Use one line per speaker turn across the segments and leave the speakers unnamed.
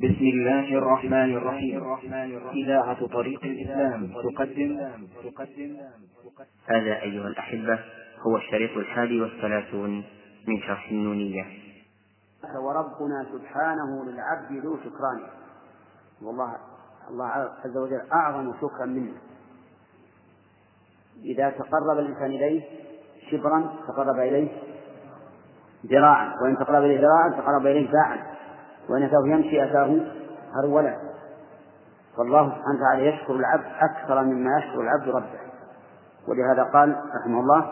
بسم الله الرحمن الرحيم. إذاعة طريق الإسلام تقدم. تقدم
هذا أيها الأحبة هو الشريط الحادي والثلاثون من شرح النونية.
وربنا سبحانه للعبد ذو شكران. والله الله عز وجل أعظم شكرا منا إذا تقرب الإنسان إليه شبرا تقرب إليه ذراعا. وإن تقرب إليه ذراعا تقرب إليه باعا وإن أتاه يمشي أتاه هرولا. فالله سبحانه وتعالى يشكر العبد أكثر مما يشكر العبد ربه. ولهذا قال رحمه الله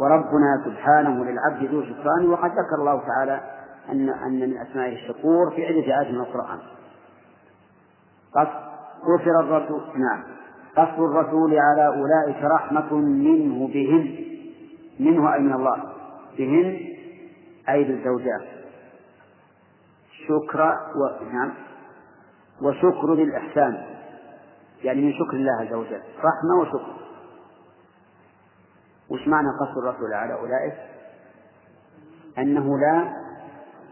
وربنا سبحانه للعبد ذو شكران وقد ذكر الله تعالى أن أن من أسمائه الشكور في عدة آيات من القرآن. قصر الرسول نعم. قصر الرسول على أولئك رحمة منه بهم. منه أي من الله. بهن أي بالزوجات. شكر و... نعم. وشكر بالإحسان. يعني من شكر الله عز وجل. رحمة وشكر. وش معنى قصر الرسول على أولئك؟ أنه لا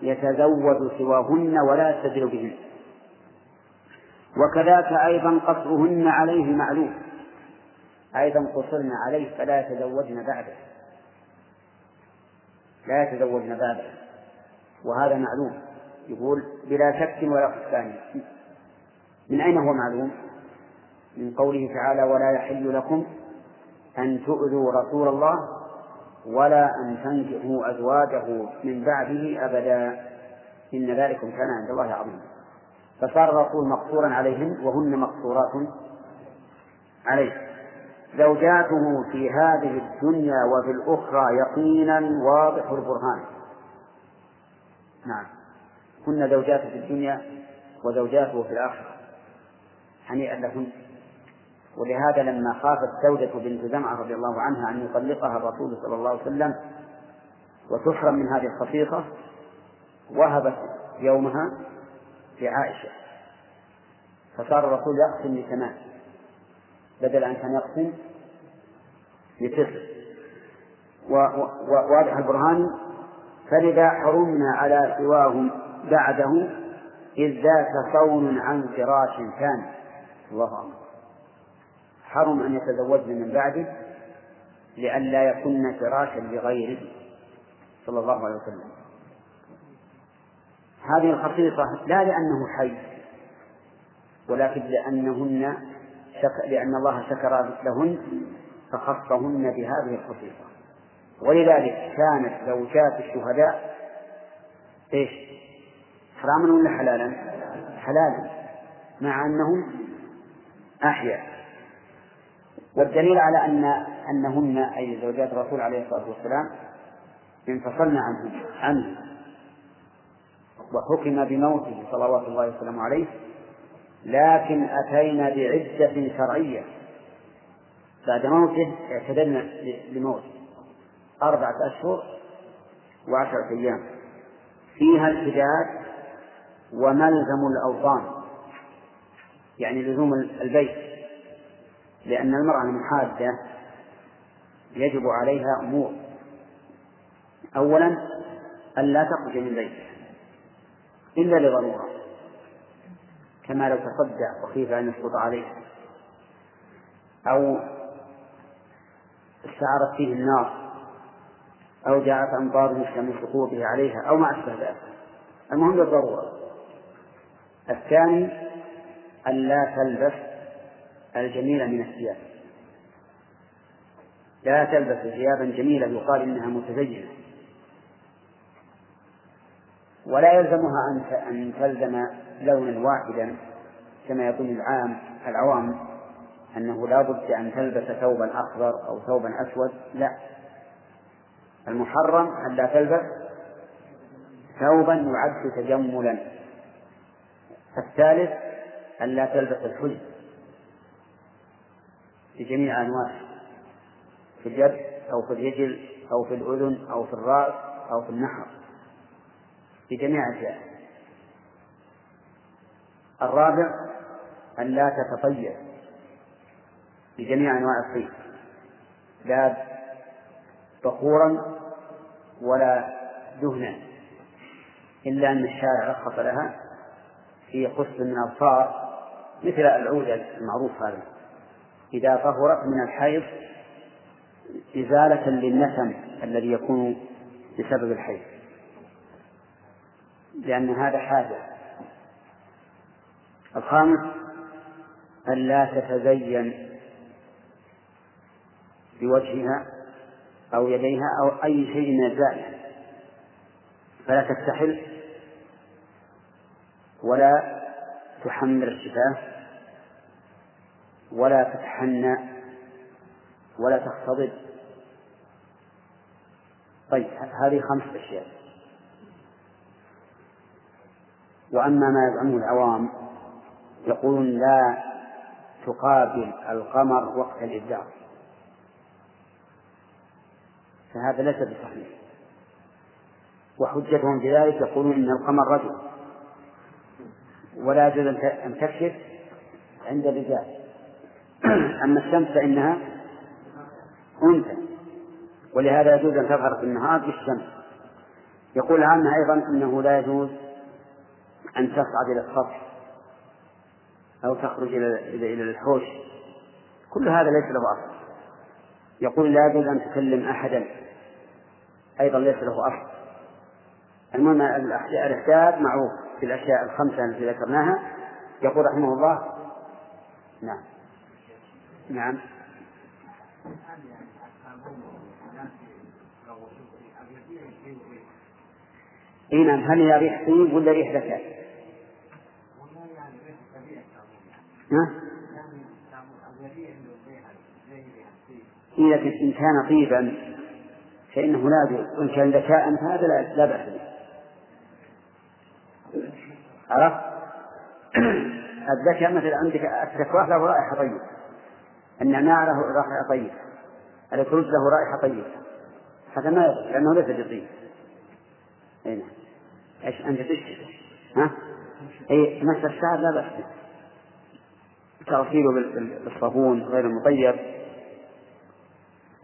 يتزوج سواهن ولا يستدل بهن. وكذاك أيضا قصرهن عليه معلوم. أيضا قصرن عليه فلا يتزوجن بعده. لا يتزوجن بعده. وهذا معلوم. يقول بلا شك ولا خفان من أين هو معلوم؟ من قوله تعالى ولا يحل لكم أن تؤذوا رسول الله ولا أن تنكحوا أزواجه من بعده أبدا. إن ذلكم كان عند الله عظيما. فصار الرسول مقصورا عليهن وهن مقصورات عليه. زوجاته في هذه الدنيا وفي الأخرى يقينا واضح البرهان. نعم. هن زوجاته في الدنيا وزوجاته في الآخرة هنيئا لهن. ولهذا لما خافت زوجة بنت زمعة رضي الله عنها أن يطلقها الرسول صلى الله عليه وسلم وتحرم من هذه الخصيصة وهبت يومها لعائشة. فصار الرسول يقسم لثمان. بدل أن كان يقسم لتسع. وواضح البرهان؟ فلذا حرمنا على سواهم بعده إذ ذاك صون عن فراش كان. الله أكبر. حرم أن يتزوجن من بعده لئلا يكن فراشا لغيره. صلى الله عليه وسلم. هذه الخصيصة لا لأنه حي ولكن لأنهن شك... لأن الله شكر لهن فخصهن بهذه الخصيصة. ولذلك كانت زوجات الشهداء إيش؟ حراما ولا حلالا؟ حلالا مع أنهم أحياء. والدليل على أن أنهن أي زوجات الرسول عليه الصلاة والسلام انفصلن عنه عنه وحكم بموته صلوات الله وسلامه عليه لكن أتينا بعدة شرعية. بعد موته اعتدلنا لموته. أربعة أشهر وعشرة أيام. فيها الحداد وملزم الأوطان يعني لزوم البيت لأن المرأة المحادة يجب عليها أمور. أولا أن لا تخرج من بيتها إلا لضرورة كما لو تصدع وخيف أن يسقط عليه أو استعارت فيه النار أو جاءت أمطار من سقوطه عليها أو ما أشبه ذلك. المهم بالضرورة. الثاني ألا تلبس الجميل من الثياب. لا تلبس ثيابا جميلة يقال إنها متزينة. ولا يلزمها أن تلزم لونا واحدا كما يقول العام العوام أنه لا بد أن تلبس ثوبا أخضر أو ثوبا أسود. لا. المحرم أن لا تلبس ثوبا يعد تجملا. الثالث أن لا تلبس الحلي بجميع أنواعه في اليد أو في الرجل أو في الأذن أو في الرأس أو في النحر بجميع أجزائه الرابع أن لا تتطيب بجميع أنواع الطيب لا بخورا ولا دهنا إلا أن الشارع رخص لها في قسط من الفار مثل العودة المعروف هذا. إذا طهرت من الحيض إزالة للنسم الذي يكون بسبب الحيض. لأن هذا حاجة. الخامس ألا تتزين بوجهها أو يديها أو أي شيء من الزائد. فلا تكتحل ولا تحمر الشفاه ولا تتحنى ولا تختضب. طيب هذه خمس أشياء. وأما ما يزعمه العوام يقولون لا تقابل القمر وقت الإبداع. فهذا ليس بصحيح. وحجتهم في ذلك يقولون إن القمر رجل. ولا يجوز أن تكشف عند الرجال. أما الشمس فإنها أنثى ولهذا يجوز أن تظهر في النهار بالشمس. يقول عنها أيضا أنه لا يجوز أن تصعد إلى السطح أو تخرج إلى إلى الحوش. كل هذا ليس له أصل. يقول لا يجوز أن تكلم أحدا أيضا ليس له أصل. المهم الإحداث معروف. في الأشياء الخمسة التي ذكرناها يقول رحمه الله نعم نعم إي نعم هل هي ريح طيب ولا ريح ذكاء؟ ها؟ لكن إن كان طيبا فإنه لا يجوز وإن كان ذكاء فهذا لا بأس به عرفت؟ الذكاء مثلا عندك التفاح له رائحة طيبة. النعناع له رائحة طيبة. الكرز له رائحة طيبة. هذا ما لأنه ليس بطيب أي نعم. إيش أنت تشتكي ها؟ أي مس الشعر لا بأس به. تغسيله بالصابون غير المطيب.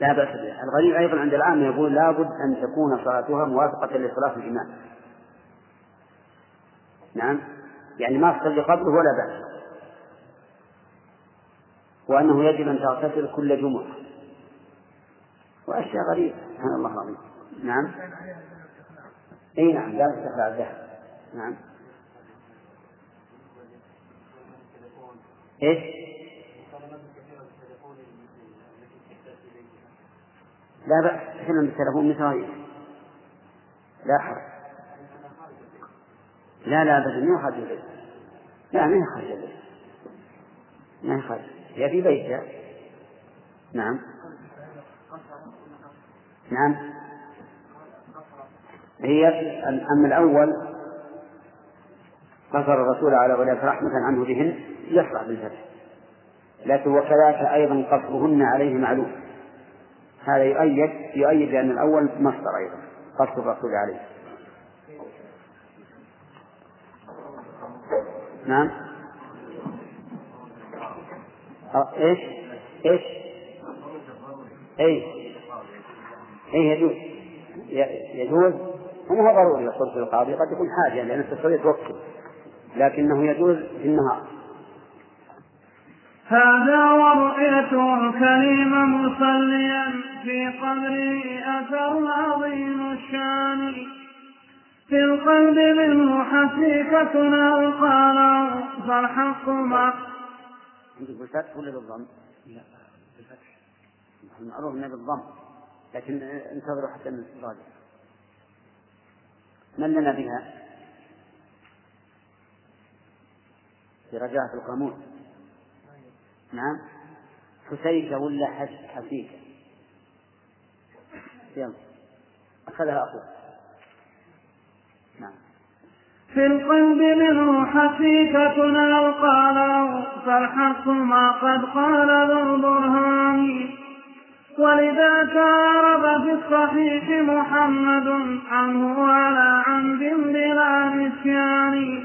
لا بأس به. الغريب أيضا عند العامة يقول لابد أن تكون صلاتها موافقة لصلاة الإمام. نعم. يعني ما تصلي قبله ولا بعده وأنه يجب أن تغتسل كل جمعة. وأشياء غريبة. سبحان الله العظيم. نعم. أي نعم. لا تستخدع الذهب. نعم. إيش؟ لا بأس. تكلم بالتلفون مثل غيره لا حرج. لا لا أبدا ما خارج البيت. لا ما هي خارج البيت. ما هي خارج هي في بيتها نعم. نعم. هي أما الأول. قصر الرسول على ولاة رحمة عنه بهن. يصلح بالفتح. لكن وكذلك أيضا قصرهن عليه معلوم. هذا يؤيد يؤيد لأن الأول مصدر أيضا قصر الرسول عليه. نعم. إيش؟ إيش؟ اي اي يجوز. يجوز؟ وما هو ضروري في القاضي قد يكون حاجة لأن التسوية توكل لكنه يجوز في النهار.
هذا ورؤيته الكريم مصليا في قبره أثر عظيم الشان. في القلب منه حقيقة ألقى فالحق مع
عندك بالفتح ولا بالضم؟ لا بالفتح المعروف انه بالضم لكن انتظروا حتى نراجع من لنا بها؟ في رجاء القاموس. نعم. حسيكة ولا حسيكة يلا. أخذها نعم
في القلب منه حقيقة أو قال فالحق ما قد قال ذو البرهان. ولذاك عرب في الصحيح محمد عنه على عمد بلا نسيان.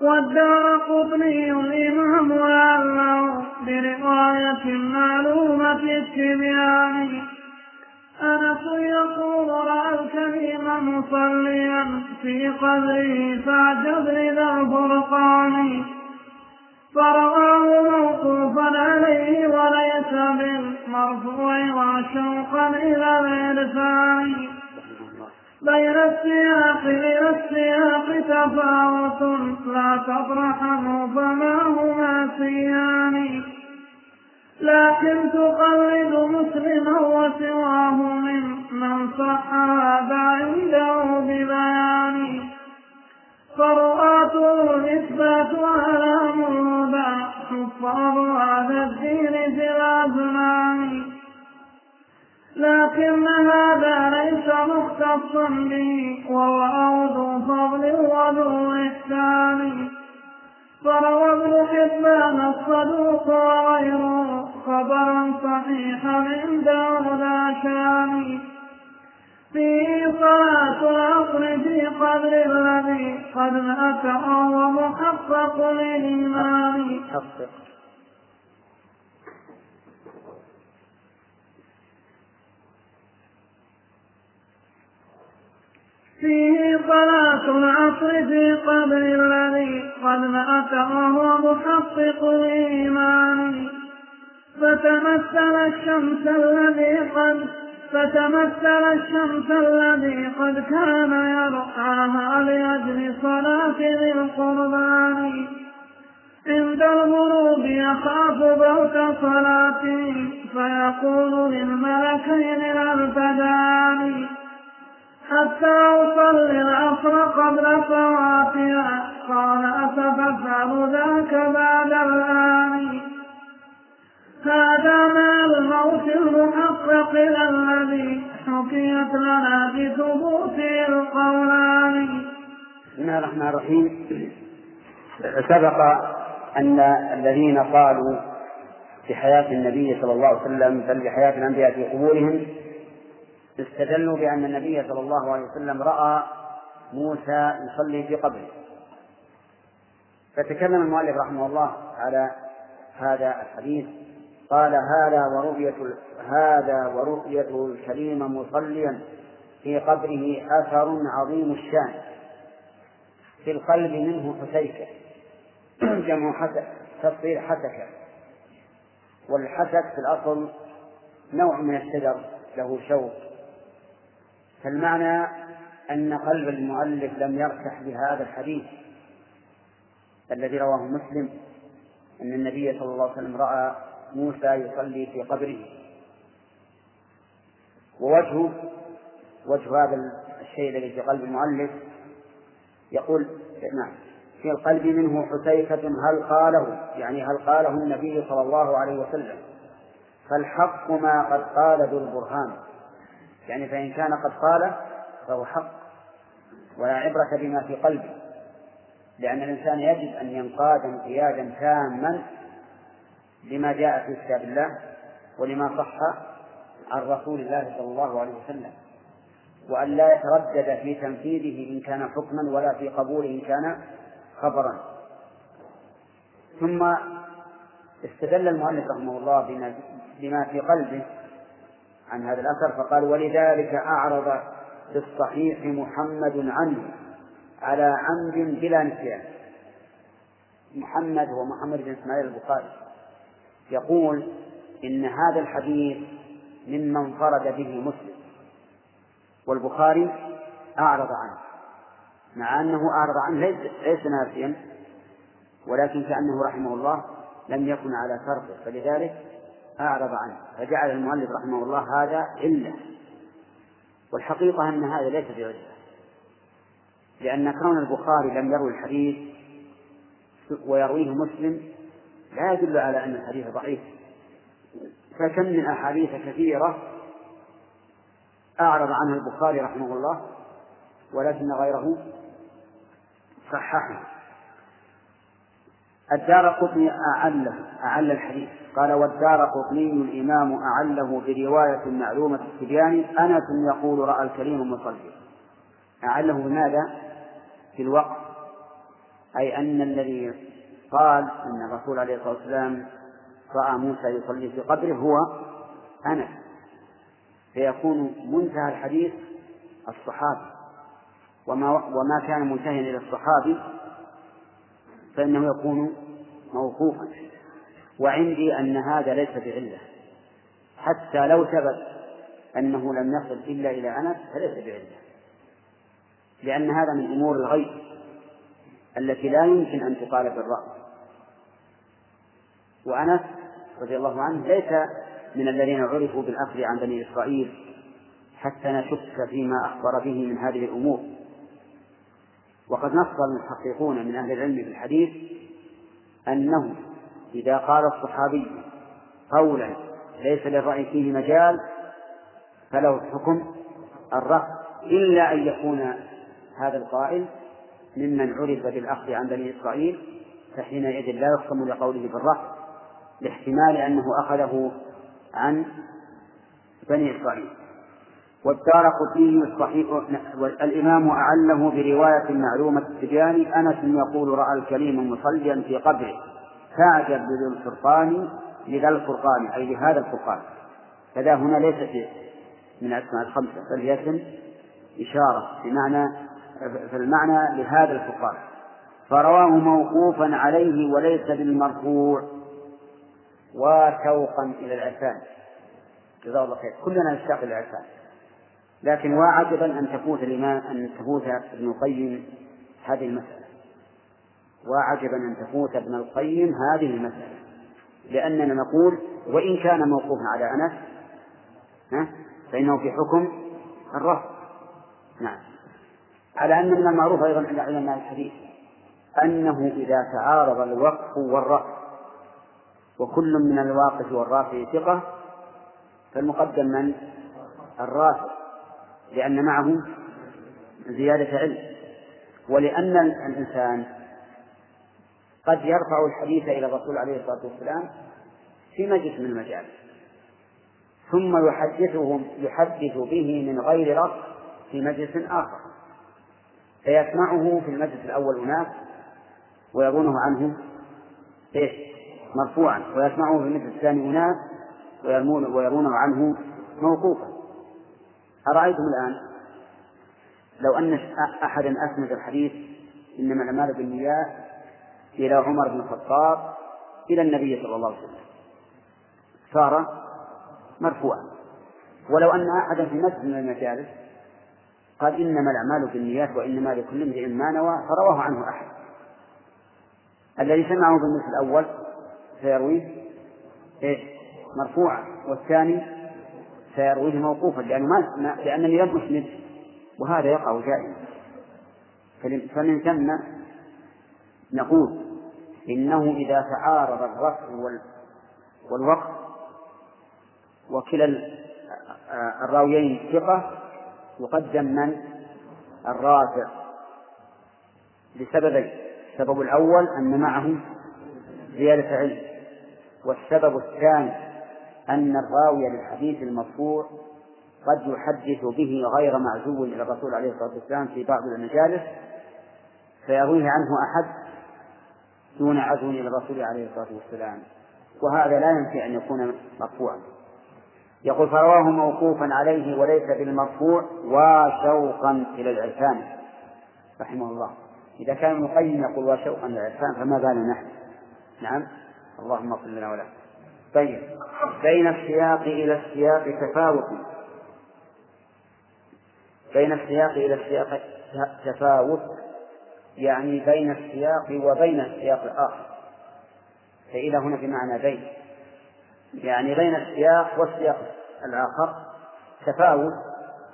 والدار قطني الإمام لعله برواية معلومة التبيان. أنس يقول رأى الكريم مصليا في قبره فاعجب لذا الفرقان فرآه موقوفا عليه وليس بالمرفوع وشوقا إلى الإرسال بين السياق إلى السياق تفاوت لا تطرحه فما هما سيان لكن تقلد مسلما وسواه من من صح هذا عنده ببيان. فرؤاته الإثبات على الهدى حفاظ هذا الدين في الأزمان لكن هذا ليس مختصا به والله ذو فضل وذو إحسان فروى ابن حبان الصدوق وغيره خبرا صحيحا عنده لا شان فيه صلاة العصر في قدر الذي قد مات وهو محقق للإيمان فيه صلاة العصر في قبر الذي قد مات وهو محقق الإيمان. فتمثل الشمس الذي قد فتمثل الشمس الذي قد كان يرعاها لأجل صلاة ذي القربان. عند الغروب يخاف بوت صلاته فيقول للملكين الألفدان حتى أصلي العصر قبل فواتها قال أتفعل ذاك بعد الآن؟ هذا ما الموت المحقق الذي حكيت لنا بثبوته القولان.
بسم الله الرحمن الرحيم. سبق أن الذين قالوا في حياة النبي صلى الله عليه وسلم بل بحياة الأنبياء في قبورهم استدلوا بأن النبي صلى الله عليه وسلم رأى موسى يصلي في قبره. فتكلم المؤلف رحمه الله على هذا الحديث. قال هذا ورؤية هذا ورؤيته الكريم مصليا في قبره أثر عظيم الشأن. في القلب منه حسيكة. جمع حسك تصير حسكة. والحسك في الأصل نوع من الشجر له شوك. فالمعنى أن قلب المؤلف لم يرتاح بهذا الحديث الذي رواه مسلم أن النبي صلى الله عليه وسلم رأى موسى يصلي في قبره. ووجهه وجه هذا الشيء الذي في قلب المؤلف يقول نعم في القلب منه حسيفة هل قاله يعني هل قاله النبي صلى الله عليه وسلم فالحق ما قد قال ذو البرهان. يعني فإن كان قد قال فهو حق ولا عبرة بما في قلبه لأن الإنسان يجب أن ينقاد انقيادا تاما لما جاء في كتاب الله ولما صح عن رسول الله صلى الله عليه وسلم وأن لا يتردد في تنفيذه إن كان حكما ولا في قبوله إن كان خبرا. ثم استدل المؤلف رحمه الله بما, بما في قلبه عن هذا الأثر فقال ولذلك أعرض في الصحيح محمد عنه على عمد بلا نسيان. محمد هو محمد بن إسماعيل البخاري. يقول إن هذا الحديث مما انفرد به مسلم. والبخاري أعرض عنه مع أنه أعرض عنه ليس, ليس ناسيا ولكن كأنه رحمه الله لم يكن على فرقه فلذلك أعرض عنه فجعل المؤلف رحمه الله هذا علة. والحقيقة أن هذا ليس بعلة لأن كون البخاري لم يروي الحديث ويرويه مسلم لا يدل على أن الحديث ضعيف. فكم من أحاديث كثيرة أعرض عنها البخاري رحمه الله ولكن غيره صححه. الدار قطني أعله أعل الحديث. قال والدار قطني الإمام أعله برواية معلومة التبيان. أنس يقول رأى الكريم مصلي أعله بماذا؟ في الوقت. أي أن الذي قال أن الرسول عليه الصلاة والسلام رأى موسى يصلي في قبره هو أنس. فيكون منتهى الحديث الصحابة وما وما كان منتهيا إلى الصحابي فإنه يكون موقوفا. وعندي أن هذا ليس بعلة. حتى لو ثبت أنه لم يصل إلا إلى أنس فليس بعلة. لأن هذا من أمور الغيب التي لا يمكن أن تقال بالرأي وأنس رضي الله عنه ليس من الذين عرفوا بالأخذ عن بني إسرائيل حتى نشك فيما أخبر به من هذه الأمور. وقد نص المحققون من أهل العلم في الحديث أنه إذا قال الصحابي قولا ليس للرأي فيه مجال فله حكم الرفع إلا أن يكون هذا القائل ممن عرف بالأخذ عن بني إسرائيل فحينئذ لا يحكم لقوله بالرفع لاحتمال أنه أخذه عن بني إسرائيل. والدار قطني الصحيح الإمام أعله برواية معلومة التبيان. أنس يقول رأى الكريم مصليا في قبره. فأعجب بذي الفرقان لذا الفرقان أي لهذا الفرقان. فذا هنا ليس من أسماء الخمسة بل هي اسم إشارة بمعنى في المعنى لهذا الفرقان. فرواه موقوفا عليه وليس بالمرفوع. وشوقا إلى العرفان. جزاه الله خير. كلنا نشتاق للعرفان لكن وعجبا أن تفوت الإمام أن تفوت ابن القيم هذه المسألة. وعجبا أن تفوت ابن القيم هذه المسألة. لأننا نقول وإن كان موقوفا على أنس فإنه في حكم الرفض. نعم. على أن من المعروف أيضا عند علماء الحديث أنه إذا تعارض الوقف والرفع وكل من الواقف والرافع ثقة فالمقدم من؟ الرافع لأن معه زيادة علم. ولأن الإنسان قد يرفع الحديث إلى الرسول عليه الصلاة والسلام في مجلس من المجالس ثم يحدثهم يحدث به من غير رفع في مجلس آخر. فيسمعه في المجلس الأول أناس ويظنه عنه إيش؟ مرفوعا. ويسمعه في المجلس الثاني أناس ويرونه عنه موقوفا. أرأيتم الآن؟ لو أن أحدا أسند الحديث إنما الأعمال بالنيات إلى عمر بن الخطاب إلى النبي صلى الله عليه وسلم. صار مرفوعا. ولو أن أحدا في مسجد من المجالس قال إنما الأعمال بالنيات وإنما لكل امرئ ما نوى فرواه عنه أحد. الذي سمعه في المثل الأول سيرويه إيش مرفوعا. والثاني سيرويه موقوفا لأنه ما لأنني لم أسند وهذا يقع دائما فمن ثم نقول إنه إذا تعارض الرفع والوقف وكلا الراويين ثقة يقدم من؟ الرافع. لسببين. السبب الأول أن معه زيادة علم والسبب الثاني أن الراوي للحديث المرفوع قد يحدث به غير معزو إلى الرسول عليه الصلاة والسلام في بعض المجالس فيرويه عنه أحد دون عزو إلى الرسول عليه الصلاة والسلام. وهذا لا ينفي أن يكون مرفوعا. يقول فرواه موقوفا عليه وليس بالمرفوع وشوقا إلى العرفان. رحمه الله. إذا كان ابن القيم يقول وشوقا إلى العرفان فما بالنا؟ نحن نعم. اللهم اغفر لنا وله طيب. بين السياق إلى السياق تفاوت. بين السياق إلى السياق تفاوت. يعني بين السياق وبين السياق الآخر. فإلى هنا بمعنى بين. يعني بين السياق والسياق الآخر تفاوت.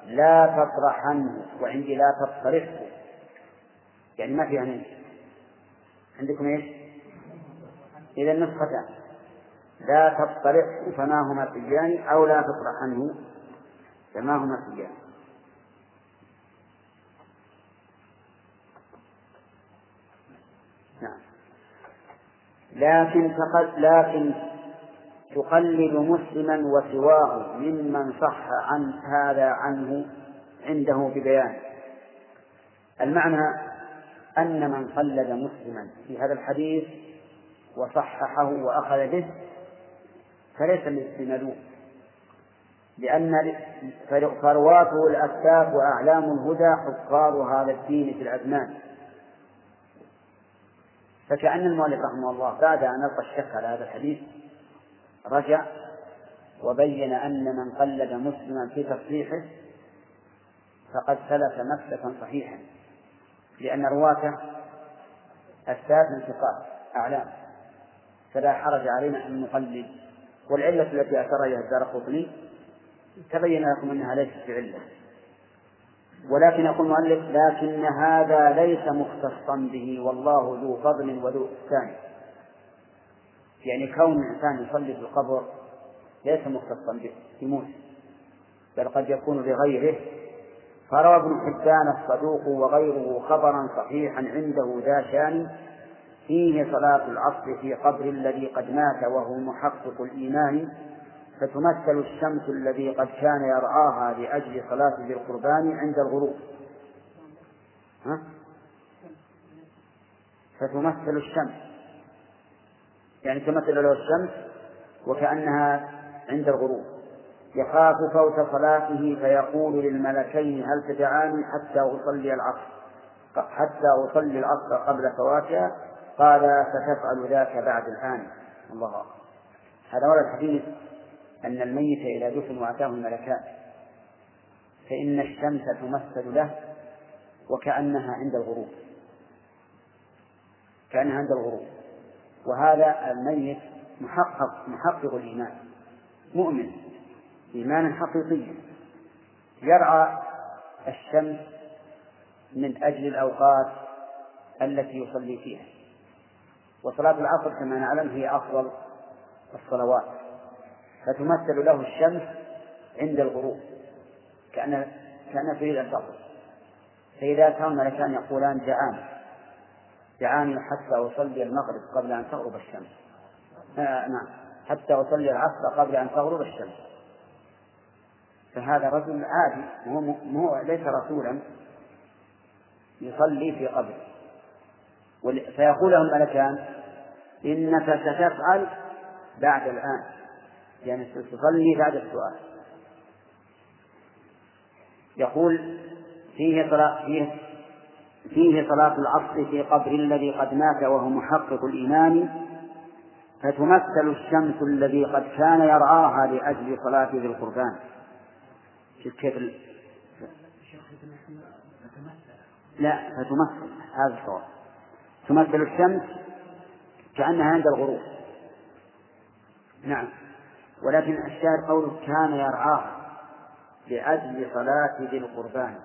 لا تطرحنه وعندي لا تطرحه يعني ما في يعني. عندكم إيش؟ إذا النسختان لا تطرحه فما هما سيان أو لا تطرح عنه فما هما سيان نعم. لكن فقد لكن تقلد مسلما وسواه ممن صح عن هذا عنه عنده ببيان. المعنى أن من قلد مسلما في هذا الحديث وصححه وأخذ به فليس مثل لأن فرواته الأكتاف وأعلام الهدى حفاظ هذا الدين في الأزمان فكأن المؤلف رحمه الله بعد أن ألقى الشك على هذا الحديث رجع وبين أن من قلد مسلما في تصريحه فقد سلك مسلكا صحيحا لأن رواته الثالث من ثقات أعلام. فلا حرج علينا أن نقلد والعلة التي أثر إليها الدار قطني تبين لكم أنها ليست بعلة. ولكن يقول المؤلف لكن هذا ليس مختصا به والله ذو فضل وذو إحسان. يعني كون الإنسان يصلي في القبر ليس مختصا به بموسى بل قد يكون لغيره. فروى ابن حبان الصدوق وغيره خبرا صحيحا عنده ذا شان فيه صلاة العصر في قبر الذي قد مات وهو محقق الإيمان فتمثل الشمس الذي قد كان يرعاها لأجل صلاة ذي القربان عند الغروب. ها؟ فتمثل الشمس. يعني تمثل له الشمس وكأنها عند الغروب. يخاف فوت صلاته فيقول للملكين هل تدعاني حتى أصلي العصر؟ حتى أصلي العصر قبل فواتها؟ قال ستفعل ذاك بعد الآن. الله هذا ورد الحديث أن الميت إذا دفن وأتاه الملكان فإن الشمس تمثل له وكأنها عند الغروب. كأنها عند الغروب. وهذا الميت محقق محقق الإيمان. مؤمن. إيمانا حقيقيا. يرعى الشمس من أجل الأوقات التي يصلي فيها. وصلاة العصر كما نعلم هي أفضل الصلوات. فتمثل له الشمس عند الغروب كأن كأن تريد أن تغرب. فإذا كان الملكان يقولان جعان جعاني حتى أصلي المغرب قبل أن تغرب الشمس. آه نعم حتى أصلي العصر قبل أن تغرب الشمس. فهذا رجل عادي مو ليس رسولا يصلي في قبر. فيقول له الملكان إنك ستفعل بعد الآن. يعني تصلي بعد السؤال. يقول فيه صلاة فيه فيه صلاة العصر في قبر الذي قد مات وهو محقق الإيمان فتمثل الشمس الذي قد كان يرعاها لأجل صلاة ذي القربان. شوف كيف ال... لا فتمثل هذا الصواب. تمثل الشمس كأنها عند الغروب. نعم. ولكن الشاهد قوله كان يرعاه لأجل صلاة ذي القربان.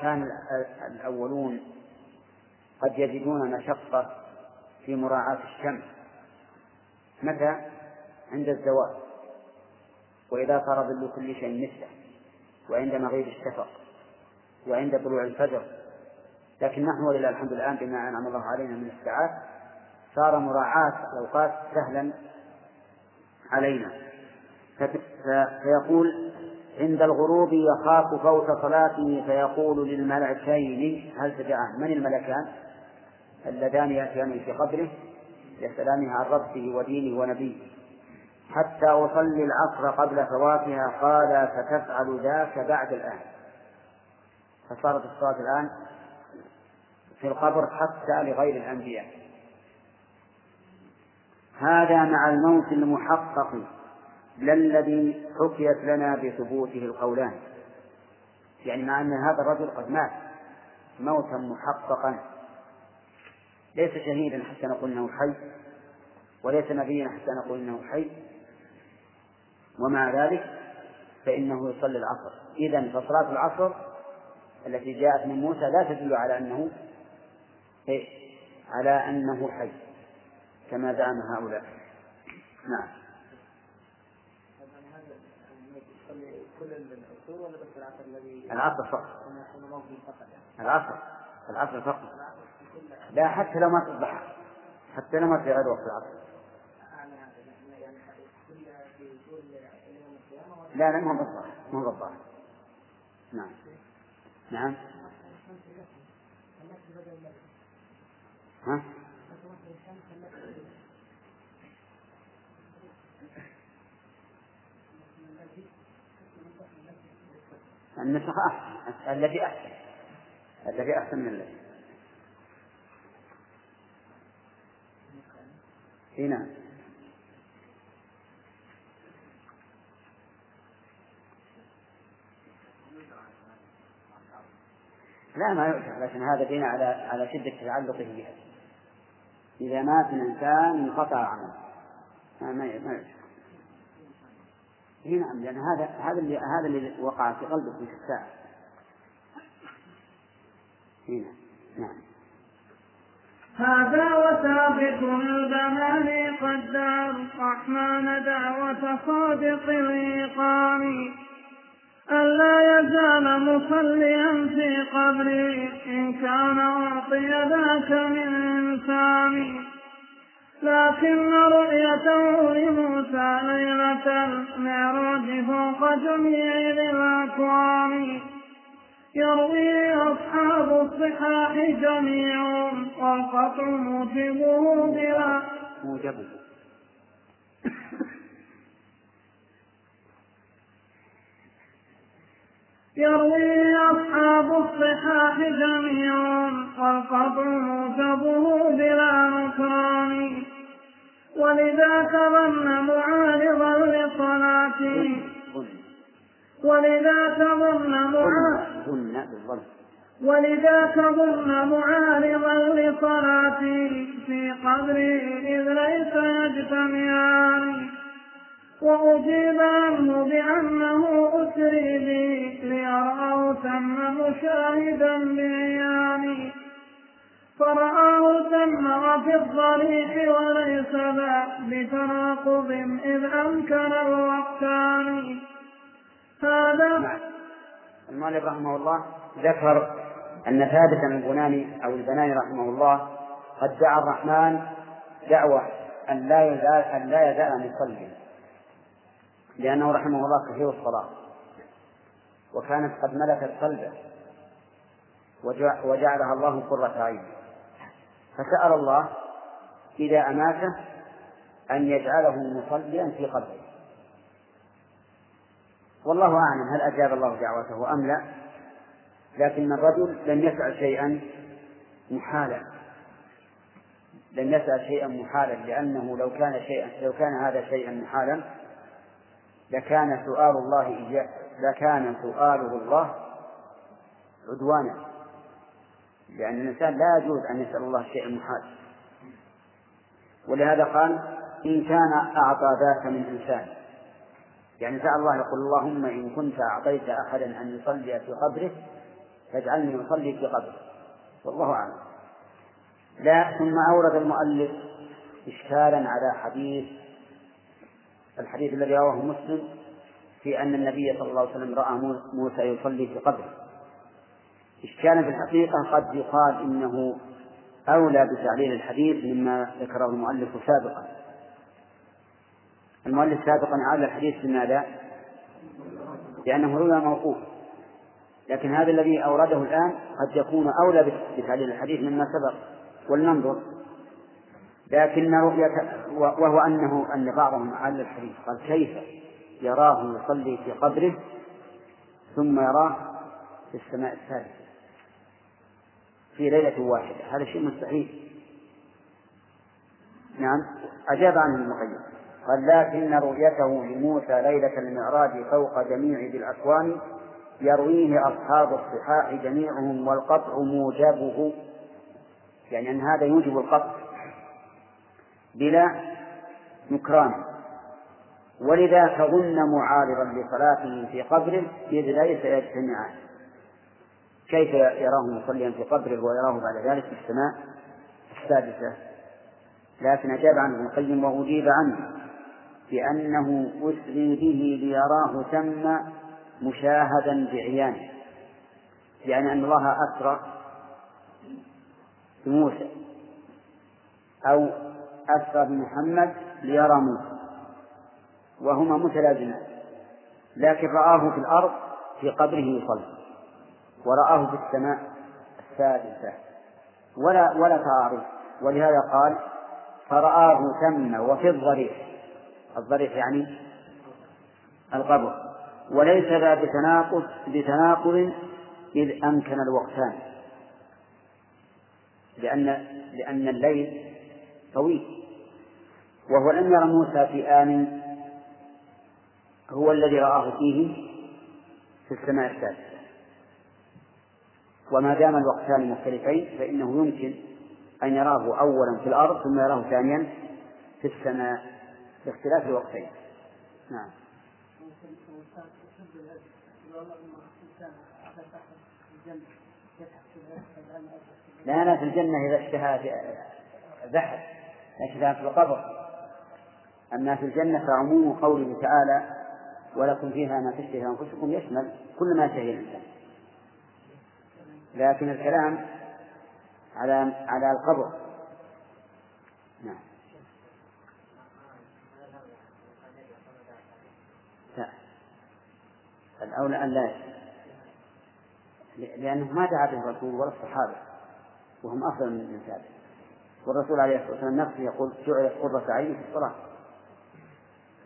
كان الأولون قد يجدون مشقة في مراعاة الشمس. متى؟ عند الزوال وإذا صار ظل كل شيء مثله. وعند مغيب الشفق. وعند طلوع الفجر. لكن نحن ولله الحمد الآن بما أنعم الله علينا من الساعات صار مراعاة الأوقات سهلا علينا. فيقول عند الغروب يخاف فوت صلاته فيقول للملكين هل تدعان؟ من الملكان؟ اللذان يأتيان في قبره يسألانه عن ربه ودينه ونبيه. حتى أصلي العصر قبل فواتها قال ستفعل ذاك بعد الآن. فصارت الصلاة الآن في القبر حتى لغير الأنبياء. هذا مع الموت المحقق لا الذي حكيت لنا بثبوته القولان. يعني مع أن هذا الرجل قد مات موتا محققا. ليس شهيدا حتى نقول إنه حي وليس نبيا حتى نقول إنه حي. ومع ذلك فإنه يصلي العصر. إذا فصلاه العصر التي جاءت من موسى لا تدل على أنه إيش؟ على أنه حي. كما زعم هؤلاء. نعم. العصر فقط. العصر. العصر فقط. لا حتى لو ما تصبح. حتى لو ما في غير وقت العصر. لا لا ما هو بالظاهر ما هو بالظاهر نعم. نعم. ها؟ النسخ أحسن التي أحسن. التي أحسن من التي إي نعم. لا ما يؤثر لكن هذا بناء على على شدة تعلقه بها. إذا مات الإنسان انقطع عمله. ما ما يؤثر. إي نعم لأن هذا هذا اللي هذا اللي وقع في قلبه في الساعة هنا نعم
هذا وثابت البنان قد دعا الرحمن دعوة صادق الإيقان ألا يزال مصليا في قبره إن كان أعطي ذاك من إنسان. لكن رؤيته لموسى ليلة المعراج فوق جميع ذي الأكوان. يروي أصحاب الصحاح جميعهم والقطع موجبه بلا
موجبه.
يروي أصحاب الصحاح جميعا والقطع موجبه بلا نكران ولذاك ظن معارضا لصلاته ولذاك ظن معارضا
ظن بالظن
ولذاك ظن معارضا لصلاته في قبره إذ ليس يجتمعان. وأجيب عنه بأنه أسري به ليرأه ثم مشاهدا بعياني فرآه ثم وفي الضريح وليس ذا بتناقض إذ أمكن الوقتان هذا
المؤلف رحمه الله ذكر أن ثابتا البناني أو البناني رحمه الله قد دعا الرحمن دعوة أن لا يزال أن لا يزال يصلي لأنه رحمه الله كثير الصلاة وكانت قد ملكت قلبه وجعلها الله قرة عين. فسأل الله إذا أماته أن يجعله مصليا في قبره. والله أعلم هل أجاب الله دعوته أم لا لكن الرجل لم يسأل شيئا محالا. لم يسأل شيئا محالا لأنه لو كان شيئا لو كان هذا شيئا محالا لكان سؤال الله لكان سؤاله الله عدوانا. لأن الإنسان لا يجوز أن يسأل الله شيئا محال. ولهذا قال إن كان أعطى ذاك من إنسان. يعني سأل الله يقول اللهم إن كنت أعطيت أحدا أن يصلي في قبره فاجعلني أصلي في قبره. والله أعلم. لا ثم أورد المؤلف إشكالا على حديث الحديث الذي رواه مسلم في أن النبي صلى الله عليه وسلم رأى موسى يصلي في قبره. إشكالا في الحقيقة قد يقال إنه أولى بتعليل الحديث مما ذكره المؤلف سابقا. المؤلف سابقا على الحديث بماذا؟ لأنه روى موقوف. لكن هذا الذي أورده الآن قد يكون أولى بتعليل الحديث مما سبق. ولننظر. لكن رؤية وهو أنه أن بعضهم على الحديث. قال كيف يراه يصلي في قبره ثم يراه في السماء الثالثة. في ليلة واحدة. هذا شيء مستحيل نعم. أجاب عنه المقيم قال لكن رؤيته لموسى ليلة المعراج فوق جميع ذي الأكوان يرويه أصحاب الصحاح جميعهم والقطع موجبه. يعني أن هذا يوجب القطع بلا نكران. ولذا تظن معارضا لصلاته في قبره إذ ليس يجتمعان. كيف يراه مصليا في قبره ويراه بعد ذلك في السماء السادسة. لكن أجاب عنه ابن القيم وأجيب عنه بأنه أسري به ليراه ثم مشاهدا بعيانه. يعني أن الله أسرى بموسى أو أسرى بمحمد ليرى موسى وهما متلازمان لكن رآه في الأرض في قبره يصلي. ورآه في السماء السادسة ولا ولا تعارض. ولهذا قال فرآه ثم وفي الضريح الضريح يعني القبر. وليس ذا بتناقض بتناقض إذ أمكن الوقتان. لأن لأن الليل طويل. وهو لم يرى موسى في آن هو الذي رآه فيه في السماء السادسة وما دام الوقتان مختلفين فإنه يمكن أن يراه أولا في الأرض ثم يراه ثانيا في السماء باختلاف الوقتين. نعم. لا لا في الجنة إذا اشتهى ذهب اشتهى في القبر. أما في الجنة فعموم قوله تعالى ولكم فيها ما تشتهي أنفسكم يشمل كل ما شهي الإنسان. لكن الكلام على على القبر. نعم. لا. الأولى أن لا لأنه ما دعا به الرسول ولا الصحابة وهم أفضل من الإنسان والرسول عليه الصلاة والسلام نفسه يقول جعلت قرة عيني في الصلاة.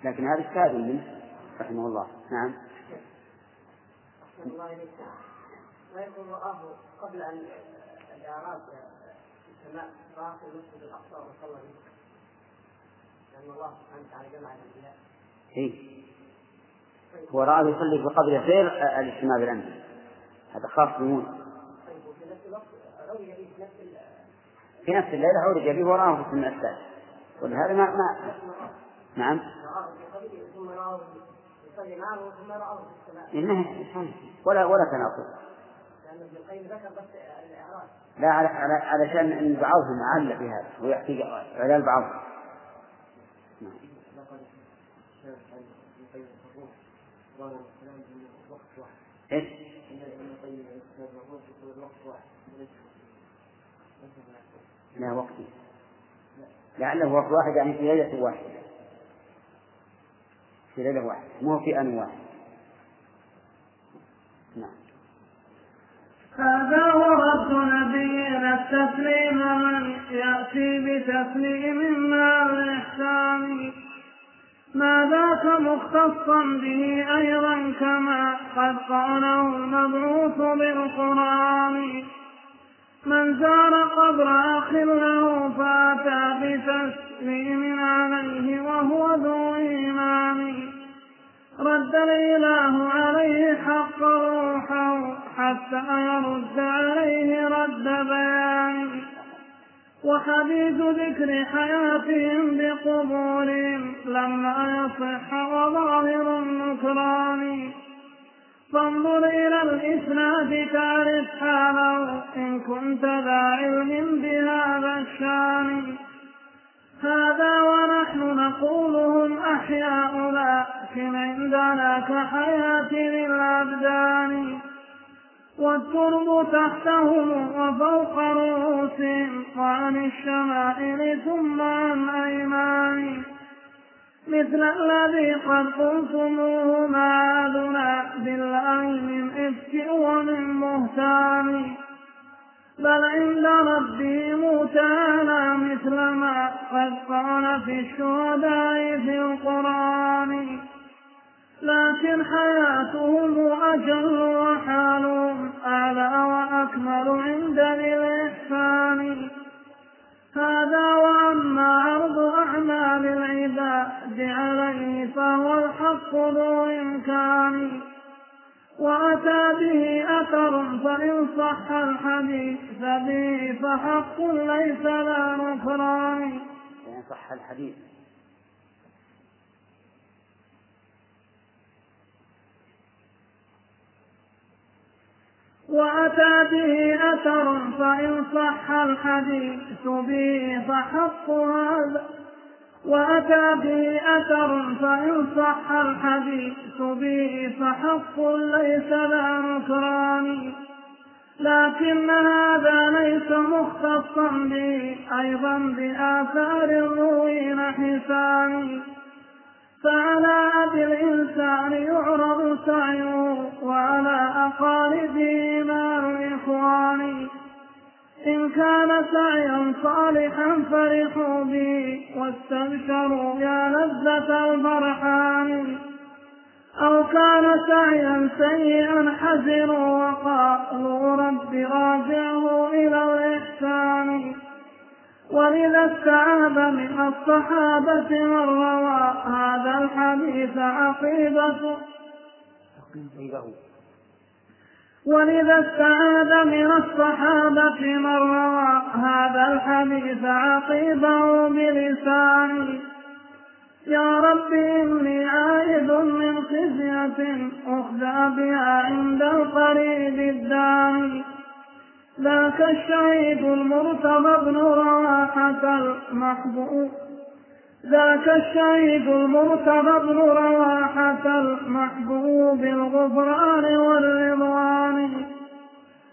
لكن هذا اجتهاد منه رحمه الله. نعم.
ما يكون رآه قبل أن الإعراب في السماء رآه في المسجد الأقصى وصلى به. لأن الله سبحانه وتعالى جمع الأنبياء.
إيه هو رآه يصلي في قبر غير الاجتماع بالأنبياء. هذا خاص بموسى
طيب وفي نفس الوقت روي به في نفس
الليلة عرج به ورآه في السماء السادسة. ولهذا ما ما نعم.
ثم رآه يصلي معه ثم رآه في السماء.
ولا ولا تناقض. لا على على علشان إن بعضهم عل في هذا ويحتاج على البعض إيش؟ لا وقت لعله وقت واحد يعني في ليلة واحدة. في ليلة واحدة مو في آن واحد. نعم.
هذا هو رد نبينا التسليم من يأتي بتسليم مع الإحسان ما ذاك مختصا به أيضا كما قد قاله المبعوث بالقرآن. من زار قبر أخ له فأتى بتسليم عليه وهو ذو إيمان. رد الإله عليه حق روحه حتى يرد عليه رد بيان. وحديث ذكر حياتهم بقبورهم لما يصح وظاهر النكران فانظر إلى الإسناد تعرف حاله إن كنت ذا علم بهذا الشان. هذا ونحن نقولهم أحياء لكن عندنا كحياة للأبدان. والترب تحتهم وفوق رؤوسهم وعن الشمائل ثم عن أيمان مثل الذي قد قلتموه معاذنا بالله من إفك ومن بهتان بل عند ربهم تعالى مثل ما قد قال في الشهداء في القرآن. لكن حياتهم أجل وحالهم أعلى وأكمل عند الإحسان. هذا وأما عرض أعمال العباد عليه فهو الحق ذو إمكان. وأتى به أثر فإن صح الحديث به فحق ليس لا نكران.
فإن صح الحديث.
وأتى به أثر فإن صح الحديث به فحق هذا. وأتى به أثر فإن صح الحديث به فحق ليس ذا نكران. لكن هذا ليس مختصا به أيضا بآثار الروين حسان فعلى أبي الإنسان يعرض سعيه وعلى أقاربه مع الإخوان. إن كان سعيا صالحا فرحوا به واستبشروا يا لذة الفرحان أو كان سعيا سيئا حزنوا وقالوا رب راجعه إلى الإحسان. ولذا استعاب من الصحابة من روى هذا الحديث عقيبة ولذا استعاد من الصحابة من روى هذا الحديث عقيبه بلسانه يا رب إني عائد من خزية أخذى بها عند القريب الداني ذاك الشهيد المرتضى بن رواحة المحبوب. ذاك الشهيد المرتضى بن رواحة المحبوب الغفران والرضوان.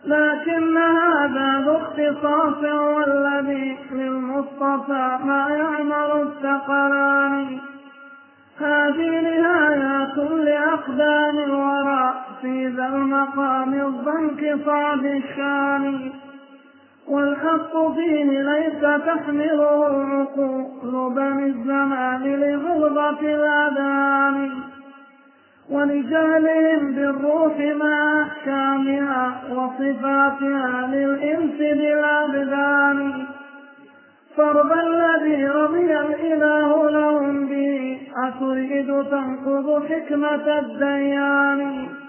لكن هذا ذو اختصاص والذي للمصطفى ما يعمل الثقلان. هذه نهايات لأقدام الورى. في ذا المقام الضنك صعب الشان والحق فيه ليس تحمله العقول بني الزمان لغلظة الأذان. ولجهلهم بالروح مع أحكامها وصفاتها للإنس بالأبدان. فرض الذي رضي الإله لهم به أتريد تنقض حكمة الديان.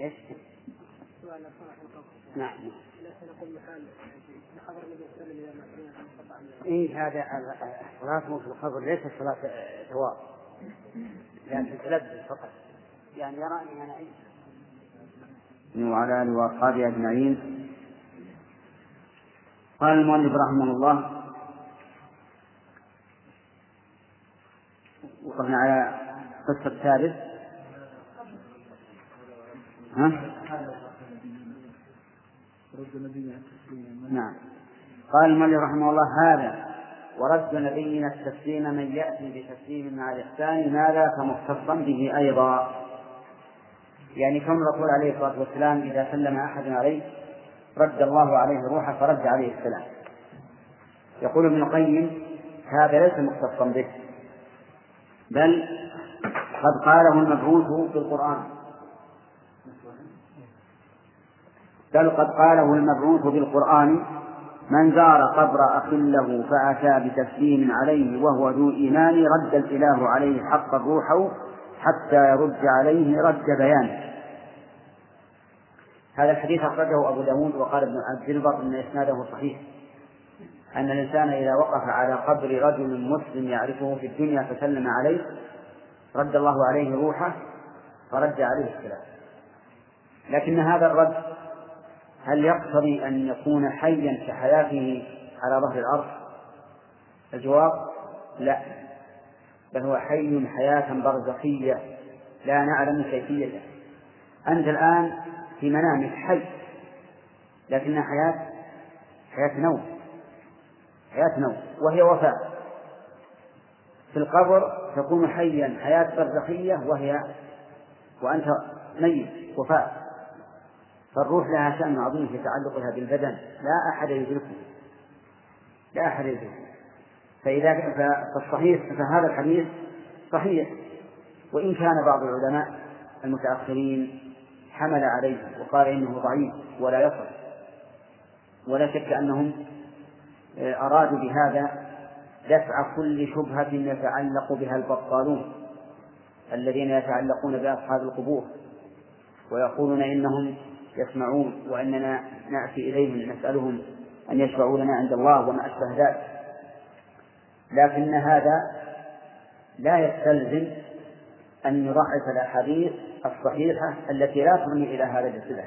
إيش؟ نعم. إيه هذا صلاته في القبر ليست صلاة ثواب لكن تلبس فقط. يعني يراني أنا أي
وعلى آله وأصحابه أجمعين. قال المؤلف رحمه الله وقفنا على قصة ثالث ها؟ نعم. قال المؤلف رحمه الله هذا ورد نبينا التسليم من يأتي بتسليم مع الإحسان ماذا فمختصا به أيضا. يعني كون الرسول عليه الصلاة والسلام إذا سلم أحد عليه رد الله عليه روحه فرد عليه السلام. يقول ابن القيم هذا ليس مختصا به بل قد قاله المبعوث في القرآن. بل قد قاله المبعوث بالقرآن من زار قبر أخ له فأتى بتسليم عليه وهو ذو إيمان رد الإله عليه حق روحه حتى يرد عليه رد بيانه. هذا الحديث أخرجه أبو داود وقال ابن عبد البر أن إسناده صحيح. أن الإنسان إذا وقف على قبر رجل مسلم يعرفه في الدنيا فسلم عليه رد الله عليه روحه فرد عليه السلام. لكن هذا الرد هل يقتضي أن يكون حيا كحياته على ظهر الأرض؟ الجواب لا بل هو حي حياة برزخية لا نعلم كيفيته. أنت الآن في منامك حي لكنها حياة حياة نوم حياة نوم وهي وفاة. في القبر تكون حيا حياة برزخية وهي وأنت ميت وفاة. فالروح لها شأن عظيم في تعلقها بالبدن. لا أحد يدركه. لا أحد يدركه. فإذا فالصحيح فهذا الحديث صحيح. وإن كان بعض العلماء المتأخرين حمل عليه وقال إنه ضعيف ولا يصح. ولا شك أنهم أرادوا بهذا دفع كل شبهة يتعلق بها البطالون الذين يتعلقون بأصحاب القبور. ويقولون إنهم يسمعون وأننا نأتي إليهم نسألهم أن يشفعوا لنا عند الله وما أشبه ذلك. لكن هذا لا يستلزم أن يضعف الأحاديث الصحيحة التي لا تغني إلى هذا الصلة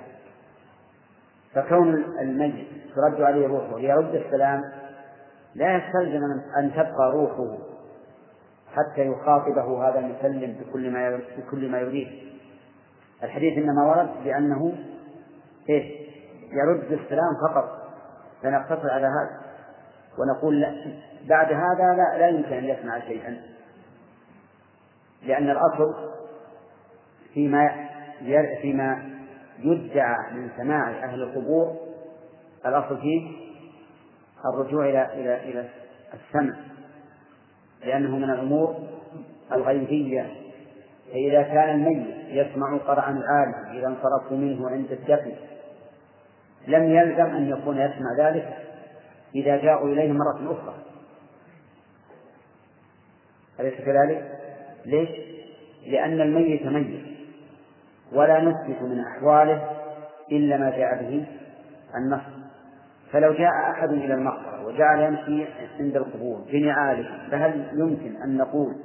فكون الميت ترد عليه روحه ليرد السلام لا يستلزم أن تبقى روحه حتى يخاطبه هذا المسلم بكل ما بكل ما يريد. الحديث إنما ورد بأنه إيه؟ يرد السلام فقط. فنقتصر على هذا. ونقول لا. بعد هذا لا, لا يمكن أن يسمع شيئا. لأن الأصل فيما فيما يدعى من سماع أهل القبور الأصل فيه الرجوع إلى إلى إلى السمع. لأنه من الأمور الغيبية. فإذا كان الميت يسمع قرعا العالم إذا انصرفوا منه عند الدفن لم يلزم أن يكون يسمع ذلك إذا جاءوا إليه مرة أخرى أليس كذلك؟ ليش؟ لأن الميت ميت ولا نثبت من أحواله إلا ما جاء به النص فلو جاء أحد إلى المقبرة وجعل يمشي عند القبور بنعاله فهل يمكن أن نقول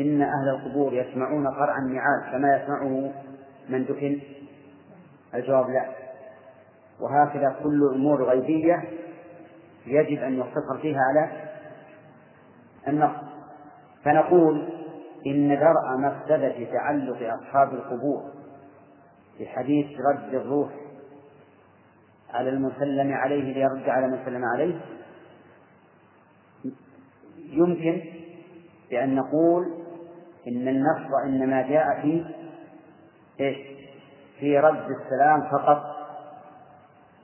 إن أهل القبور يسمعون قرع النعال كما يسمعه من دفن؟ الجواب لا وهكذا كل أمور غيبية يجب أن يقتصر فيها على النص فنقول إن درء مفسدة تعلق أصحاب القبور بحديث رد الروح على المسلم عليه ليرد على من سلم عليه يمكن بأن نقول إن النص إنما جاء في إيش؟ في رد السلام فقط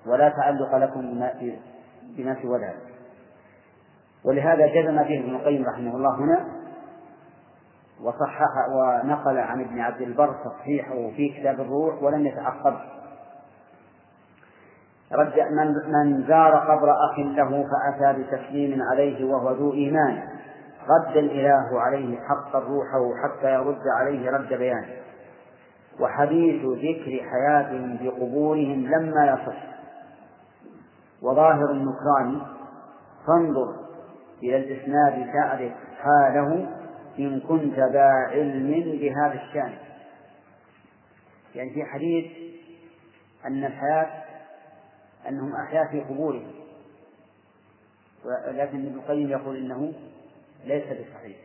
ولا تعلق لكم بما سوى ذلك. ولهذا جزم به ابن القيم رحمه الله هنا وصحح ونقل عن ابن عبد البر تصحيحه في كتاب الروح ولم يتعقب. رجع من, من زار قبر أخ له فأتى بتسليم عليه وهو ذو إيمان. رد الإله عليه حقا روحه حتى يرد عليه رد بيان. وحديث ذكر حياتهم بقبورهم لما يصح. وظاهر النكران فانظر إلى الإسناد تعرف حاله إن كنت ذا علم بهذا الشأن. يعني في حديث أن الحياة أنهم أحياء في قبورهم. ولكن ابن القيم يقول إنه ليس بصحيح.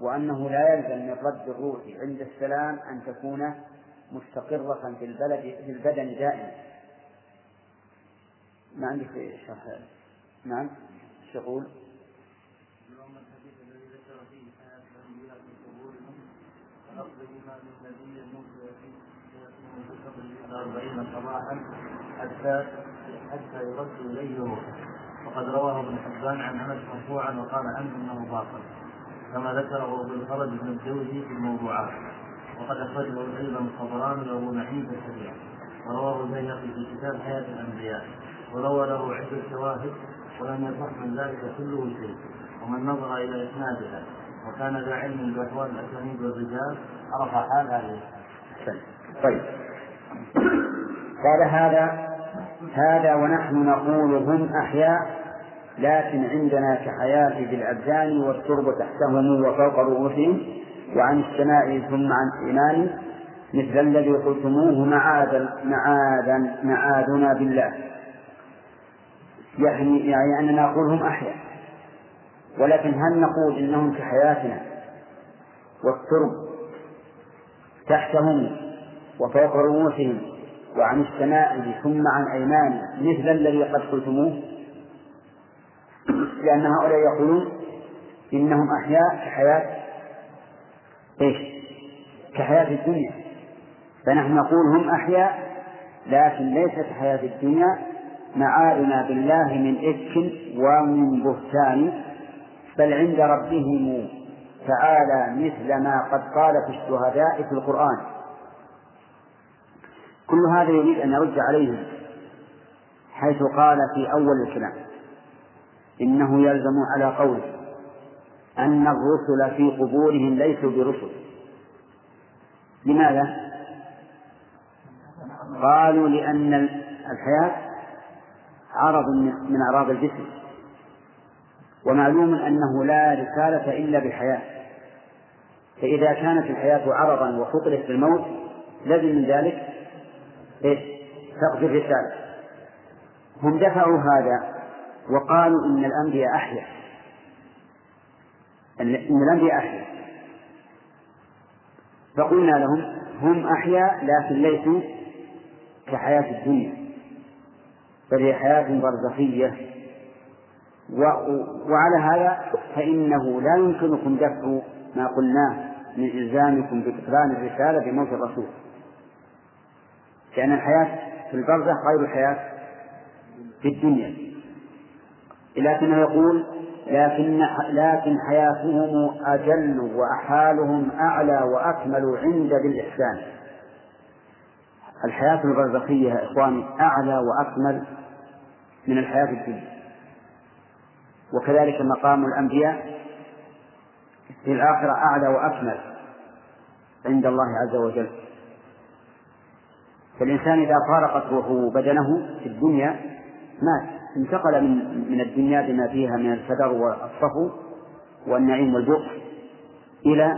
وأنه لا يلزم من رد الروح عند السلام أن تكون مستقرة في البلد في البدن دائما. ما عندك شرح نعم فيه أربعين صباحا حتى حتى يرد إليه روحه. وقد رواه ابن حبان عن أنس مرفوعا وقال عنه أنه باطل كما ذكره ابن الفرج بن الجوزي في الموضوعات. وقد أخرجه أيضا الطبراني وأبو نعيم في الشريعة. ورواه البيهقي في كتاب حياة الأنبياء. وروى له عدة شواهد ولم يصح من ذلك كله شيء. ومن نظر إلى إسنادها وكان ذا علم بأحوال الأسانيد والرجال عرف حال هذه. طيب. قال هذا هذا ونحن نقول هم أحياء لكن عندنا كحياة بالأبدان والترب تحتهم وفوق رؤوسهم وعن السماء ثم عن الإيمان مثل الذي قلتموه معاذا معاذا معاذنا بالله. يعني يعني أننا نقول هم أحياء. ولكن هل نقول إنهم كحياتنا والترب تحتهم وفوق رؤوسهم وعن السماء ثم عن أيمان مثل الذي قد قلتموه؟ لأن هؤلاء يقولون إنهم أحياء كحياة إيش؟ كحياة الدنيا. فنحن نقول هم أحياء لكن ليس كحياة الدنيا معادنا بالله من إفك ومن بهتان بل عند ربهم تعالى مثل ما قد قال في الشهداء في القرآن. كل هذا يريد أن يرد عليهم حيث قال في أول الكلام إنه يلزم على قوله أن الرسل في قبورهم ليسوا برسل. لماذا؟ قالوا لأن الحياة عرض من أعراض الجسم. ومعلوم أنه لا رسالة إلا بالحياة. فإذا كانت الحياة عرضا وفطرت بالموت لازم من ذلك إيش؟ فقد الرسالة هم دفعوا هذا وقالوا إن الأنبياء أحيا. إن الأنبياء أحيا. فقلنا لهم هم أحياء لكن ليسوا كحياة الدنيا. بل هي حياة برزخية. وعلى هذا فإنه لا يمكنكم دفع ما قلناه من إلزامكم ببطلان الرسالة بموت الرسول. لأن الحياة في البرزخ غير الحياة في الدنيا. لكنه يقول لكن لكن حياتهم أجل وأحالهم أعلى وأكمل عند بالإحسان. الحياة البرزخية يا إخواني أعلى وأكمل من الحياة الدنيا. وكذلك مقام الأنبياء في الآخرة أعلى وأكمل عند الله عز وجل. فالإنسان إذا فارقت روحه بدنه في الدنيا مات انتقل من من الدنيا بما فيها من الفدر والصفو والنعيم والبؤس إلى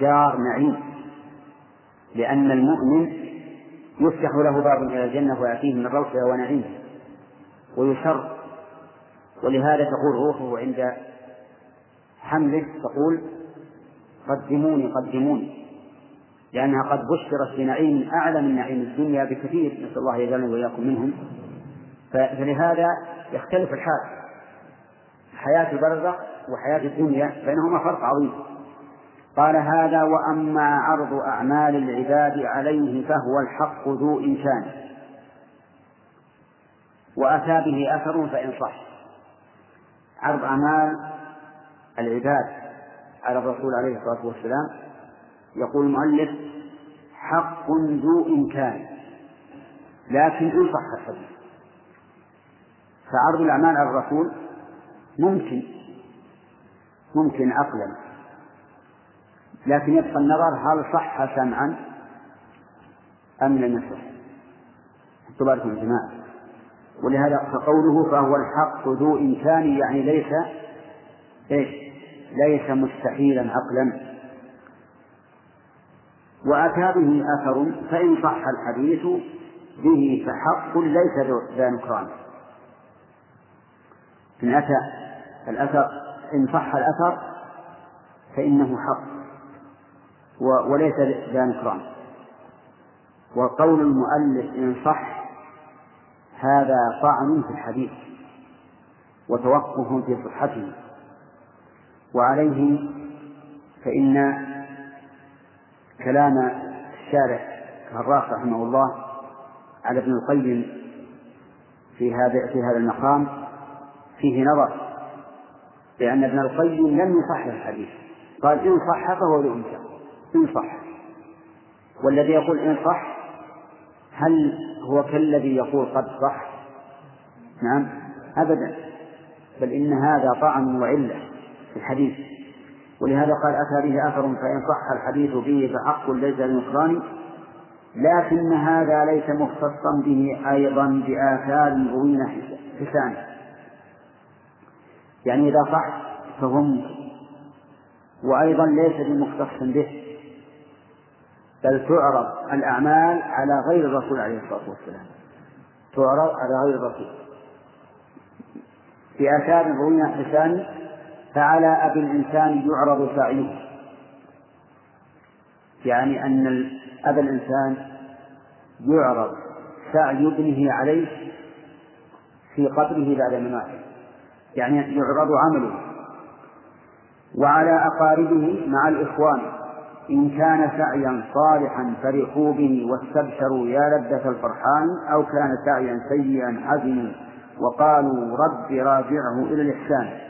دار نعيم. لأن المؤمن يفتح له باب إلى الجنة ويأتيه من روحها ونعيمها ويسر ولهذا تقول روحه عند حمله تقول قدموني قدموني. لأنها قد بشرت بنعيم أعلى من نعيم الدنيا بكثير نسأل الله يجعلنا وإياكم منهم. فلهذا يختلف الحال. حياة البرزخ وحياة الدنيا بينهما فرق عظيم. قال هذا وأما عرض أعمال العباد عليه فهو الحق ذو إمكان. وأتى به أثر فإن صح. عرض أعمال العباد على الرسول عليه الصلاة والسلام يقول المؤلف حق ذو إمكان لكن إن صح الحديث. فعرض الأعمال على الرسول ممكن ممكن عقلا لكن يبقى النظر هل صح سمعا أم لم يصح. بالكم يا جماعة. ولهذا فقوله فهو الحق ذو إمكان يعني ليس إيش؟ ليس مستحيلا عقلا. وأتى به أثر فإن صح الحديث به فحق ليس ذا نكران. إن أتى الأثر إن صح الأثر فإنه حق وليس ذا نكران. وقول المؤلف إن صح هذا طعن في الحديث وتوقف في صحته. وعليه فإن كلام الشارح الراس رحمه الله على ابن القيم في هذا في هذا المقام فيه نظر لأن ابن القيم لم يصحح الحديث. قال إن صح فهو إمكان إن صح. والذي يقول إن صح هل هو كالذي يقول قد صح؟ نعم أبدا. بل إن هذا طعن وعلة في الحديث. ولهذا قال أتى به أثر فإن صح الحديث به فحق ليس للنكران لكن هذا ليس مختصا به أيضا بآثار روينا حسان. يعني إذا صح فهو وأيضا ليس بمختص به بل تعرض الأعمال على غير الرسول عليه الصلاة والسلام. تعرض على غير الرسول. في آثار روينا حسان فعلى أبي الإنسان يعرض سعيه. يعني أن أبا الإنسان يعرض سعي ابنه عليه في قبره بعد مماته يعني يعرض عمله. وعلى أقاربه مع الإخوان. إن كان سعيا صالحا فرحوا به واستبشروا يا لذة الفرحان أو كان سعيا سيئا حزنوا وقالوا رب راجعه إلى الإحسان.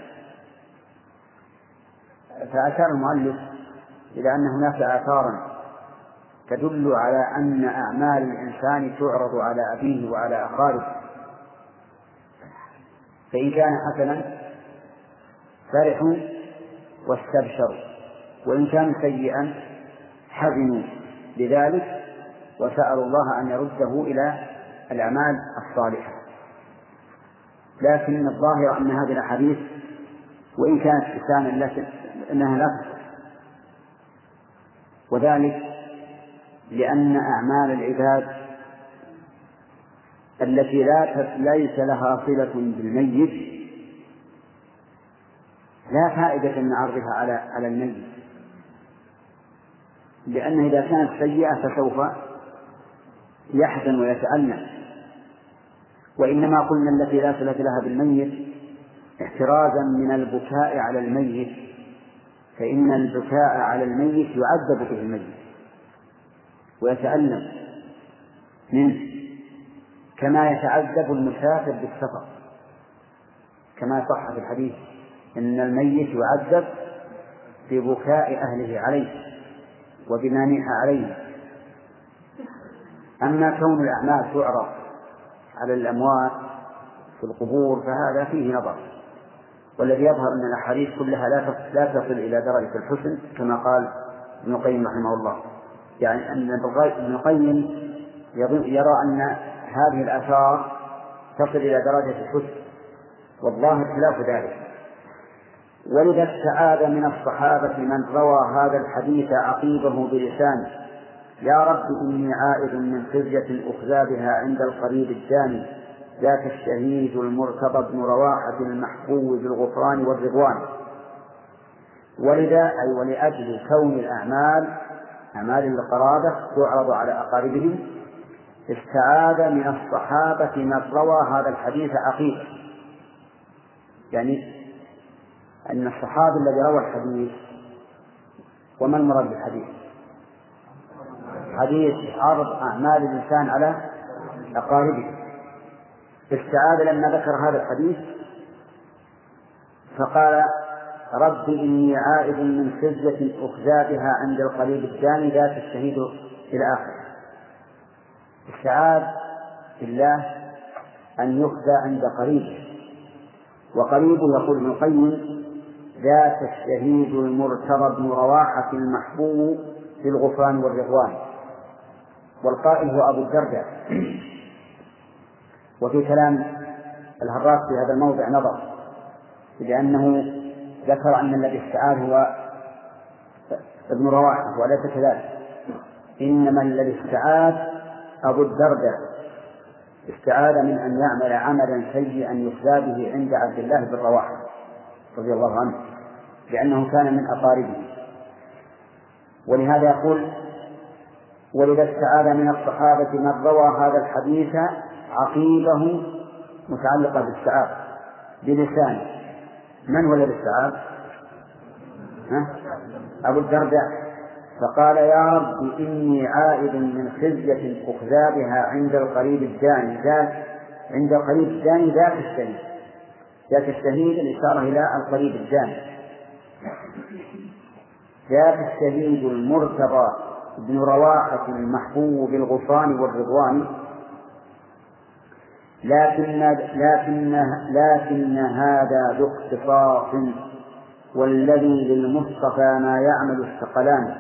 فأشار المؤلف إلى أن هناك آثارا تدل على أن أعمال الإنسان تعرض على أبيه وعلى أقاربه فإن كان حسنا فرحوا واستبشروا وإن كان سيئا حزنوا بذلك وسألوا الله أن يرده إلى الأعمال الصالحة. لكن الظاهر أن هذه الأحاديث وإن كانت حسانا أنها لا تصح وذلك لأن أعمال العباد التي لا ليس لها صلة بالميت لا فائدة من عرضها على على الميت. لأنه إذا كانت سيئة فسوف يحزن ويتألم وإنما قلنا التي لا صلة لها بالميت احترازا من البكاء على الميت فإن البكاء على الميت يعذب به الميت ويتألم منه كما يتعذب المسافر بالسفر. كما صح في الحديث إن الميت يعذب ببكاء أهله عليه وبما عليه. أما كون الأعمال تعرض على الأموات في القبور فهذا فيه نظر. والذي يظهر أن الأحاديث كلها لا لا تصل إلى درجة الحسن كما قال ابن القيم رحمه الله. يعني أن ابن القيم يرى أن هذه الآثار تصل إلى درجة الحسن والظاهر خلاف ذلك. ولذا استعاذ من الصحابة من روى هذا الحديث عقيبه بلسانه. يا رب إني عائد من خزية أخزى بها عند القريب الجاني ذاك الشهيد المرتضى بن رواحة المحبوب بالغفران والرضوان. ولذا أي ولأجل كون الأعمال أعمال القرابة تعرض على أقاربهم استعاذ من الصحابة من روى هذا الحديث عقيدة يعني أن الصحابي الذي روى الحديث وما المراد بالحديث؟ حديث عرض أعمال الإنسان على أقاربه. استعاذ لما ذكر هذا الحديث فقال رب إني عائد من خزية أخزى بها عند القريب الداني ذات الشهيد إلى آخره استعاذ بالله أن يخزى عند قريبه وقريبه يقول ابن القيم ذات الشهيد المرتضى بن رواحة المحبوب بالغفران والرضوان. والقائل هو أبو الدرداء. وفي كلام الهراس في هذا الموضع نظر لأنه ذكر أن الذي استعاذ هو ابن رواحة وليس كذلك. إنما الذي استعاذ أبو الدرداء. استعاذ من أن يعمل عملا سيئا يخزى به عند عبد الله بن رواحة رضي الله عنه لأنه كان من أقاربه. ولهذا يقول ولذا استعاذ من الصحابة من روى هذا الحديث عقيبه متعلقة بالسعاد بلسانه من هو الذي استعاذ؟ أبو الدرداء. فقال يا رب إني عائد من خزية أخذى بها عند القريب الداني ذاك عند القريب الداني ذاك الشهيد. ذاك الشهيد الإشارة إلى القريب الداني. ذاك الشهيد المرتضى بن رواحة المحبوب بالغفران والرضوان لكن لكن لكن هذا ذو اختصاص والذي للمصطفى ما يعمل الثقلان.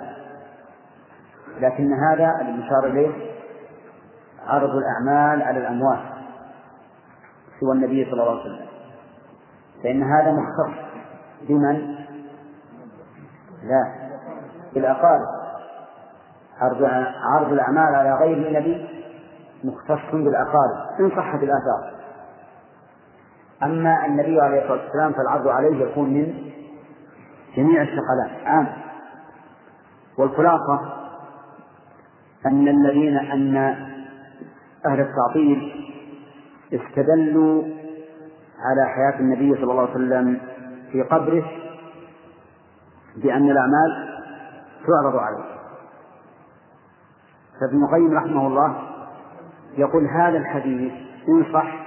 لكن هذا المشار إليه عرض الأعمال على الأموات سوى النبي صلى الله عليه وسلم. فإن هذا مختص بمن؟ لا بالأقارب. عرض عرض الأعمال على غير النبي مختص بالأقارب إن صحت الآثار أما النبي عليه الصلاة والسلام فالعرض عليه يكون من جميع الثقلات عام. والخلاصة أن الذين أن أهل التعطيل استدلوا على حياة النبي صلى الله عليه وسلم في قبره بأن الأعمال تعرض عليه. فابن القيم رحمه الله يقول هذا الحديث إن صح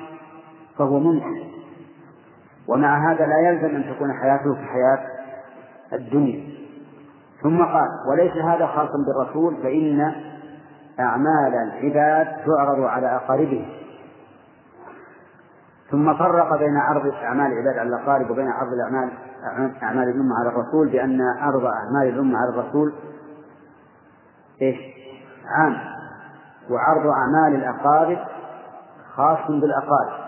فهو ممكن. ومع هذا لا يلزم أن تكون حياته كحياة الدنيا. ثم قال وليس هذا خاصا بالرسول فإن أعمال العباد تعرض على أقاربهم ثم فرق بين عرض أعمال العباد على الأقارب وبين عرض الأعمال أعمال الأمة على الرسول بأن عرض أعمال الأمة على الرسول إيش؟ عام. وعرض أعمال الأقارب خاص بالأقارب.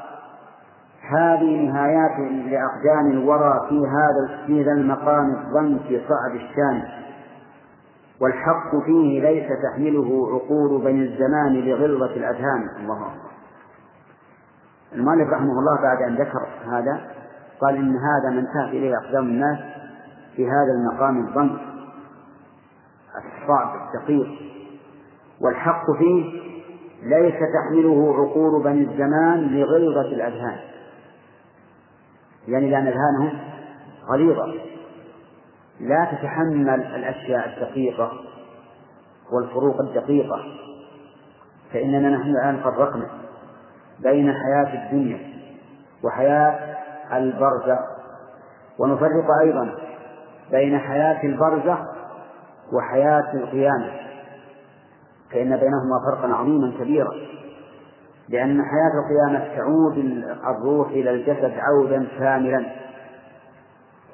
هذه نهايات لأقدام الورى في هذا في ذا المقام الضنك صعب الشان. والحق فيه ليس تحمله عقول بني الزمان لغلظة الأذهان. الله أكبر. المؤلف رحمه الله بعد أن ذكر هذا قال إن هذا من انتهت إليه أقدام الناس في هذا المقام الضنك الصعب الدقيق. والحق فيه ليس تحمله عقول بني الزمان لغلظة الأذهان. يعني لأن أذهانهم غليظة. لا تتحمل الأشياء الدقيقة والفروق الدقيقة. فإننا نحن الآن فرقنا بين حياة الدنيا وحياة البرزخ. ونفرق أيضا بين حياة البرزخ وحياة القيامة. فإن بينهما فرقا عظيما كبيرا. لأن حياة القيامة تعود الروح إلى الجسد عودا كاملا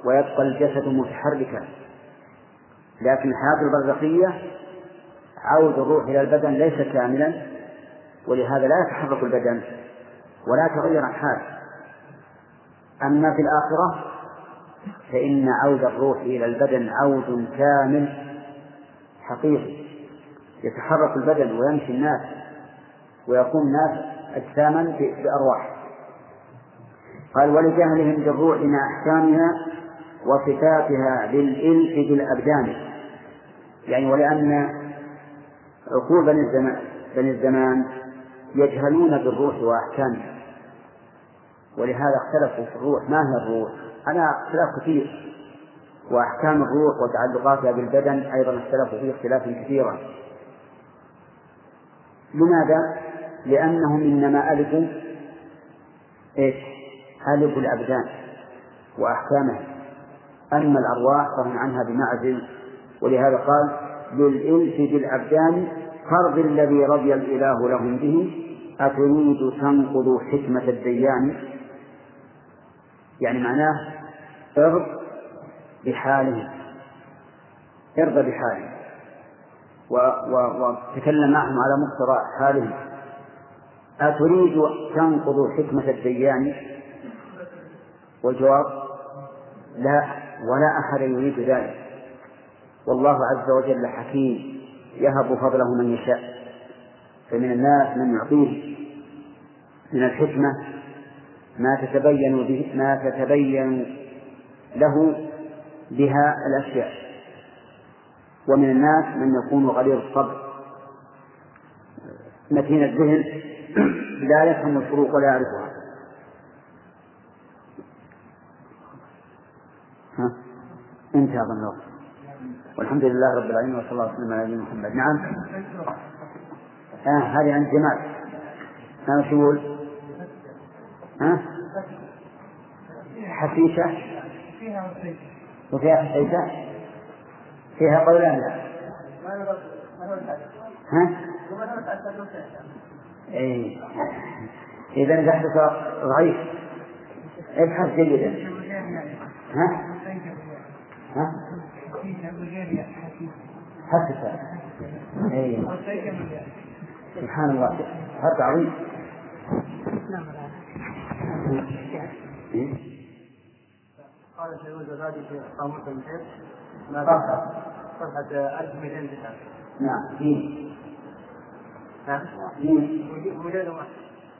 ويبقى الجسد متحركا. لكن الحياة البرزخية عود الروح إلى البدن ليس كاملا ولهذا لا يتحرك البدن ولا تغير الحال. أما في الآخرة فإن عود الروح إلى البدن عود كامل حقيقي. يتحرك البدن ويمشي الناس ويكون الناس أجساما بأرواح. قال ولجهلهم بالروح مع أحكامها وصفاتها للإلف بالأبدان. يعني ولأن عقول بني الزمان بني الزمان يجهلون بالروح وأحكامها. ولهذا اختلفوا في الروح. ما هي الروح؟ على اختلاف كثير. وأحكام الروح وتعلقاتها بالبدن أيضا اختلفوا فيه اختلافا كثيرا. لماذا؟ لأنهم إنما ألفوا إيش؟ ألفوا الأبدان وأحكامها أما الأرواح فهم عنها بمعزل ولهذا قال للإلف بالأبدان فرض الذي رضي الإله لهم به أتريد تنقض حكمة الديان يعني معناه ارض بحالهم ارضى بحالهم وتكلم معهم على مقتضى حالهم أتريد تنقض حكمة الديان؟ والجواب لا ولا أحد يريد ذلك. والله عز وجل حكيم يهب فضله من يشاء. فمن الناس من يعطيه من الحكمة ما تتبين به ما تتبين له بها الأشياء. ومن الناس من يكون غليظ الصبر. متين الذهن لا يفهم الفروق ولا يعرفها. ها؟ انتهى أظن الوقت والحمد لله رب العالمين وصلى الله وسلم على نبينا محمد. نعم. آه هذه عند جمال ها شو يقول؟ ها؟ حسيسة وفيها حسيسة فيها قولان. لا ها؟ إيه. إذا البحث ضعيف. ابحث جيدا. ها؟ ها؟ حسسة إيه. سبحان الله. فرق عظيم.
قال سيد الغزالي في قاموس المحيط ما صفحة 1209
نعم مين؟
نعم
مين؟
مجلد واحد.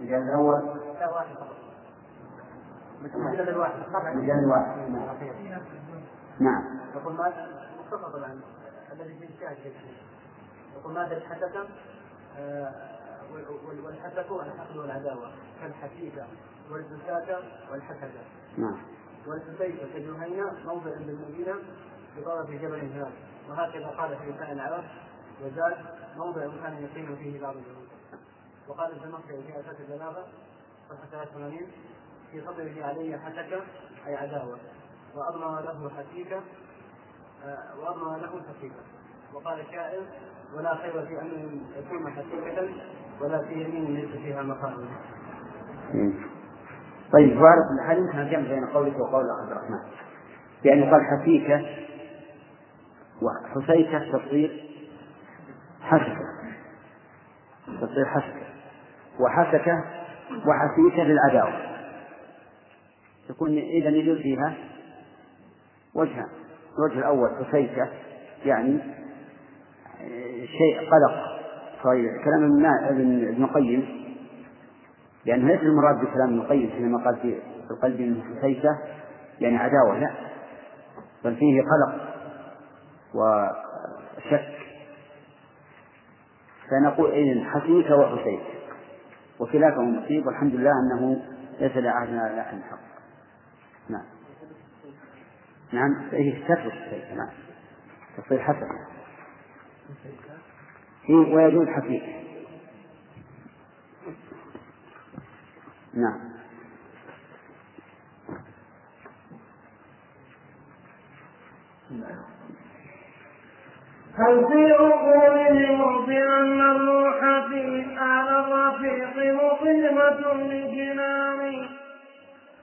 المجلد الأول.
لا واحد فقط. مجلد الواحد. صفحة
المجلد الواحد نعم.
يقول ما مختصر طبعا. الذي فيه الشاهد يقول ماذا الحسد والحسد والحقد والعداوة. كالحسيكة والزكاة والحسد.
نعم.
والحسيكة كجهينة موضع بالمدينة بطرف جبل هناك. وهكذا قال في لسان العرب وزاد موضع كان يقيم فيه بعض اليهود وقال الزمخشري في أساس البلاغة صفحة 83 في قبره علي حسكة أي عداوة وأضمر له حسيكة وأضمر له حسيكة. وقال الشاعر ولا خير في أن يكون حسيكة ولا في يمين ليس فيها مقام.
طيب وعلى كل حال يمكن الجمع بين قولك وقول عبد الرحمن؟ يعني قال حسيكة وحسيكة تصير حسكة تصير حسكة وحسكة وحسيكة للعداوة تكون إذا يجوز فيها وجهان الوجه الأول حسيكة يعني شيء قلق. صغير كلام ابن القيم. لأنه ليس المراد بكلام ابن القيم حينما قال في القلب من حسيكة يعني عداوة لا. بل فيه قلق. وشك. فنقول إذن حسيك وحسيك وكلاكم مصيب والحمد لله أنه ليس لأحد لا أحد حق. نعم. نعم. إيه تثبت نعم. تصير حسن. ويجوز حقيقة نعم.
هل في عقولهم بأن الروح في أعلى الرفيق مقيمة للجنان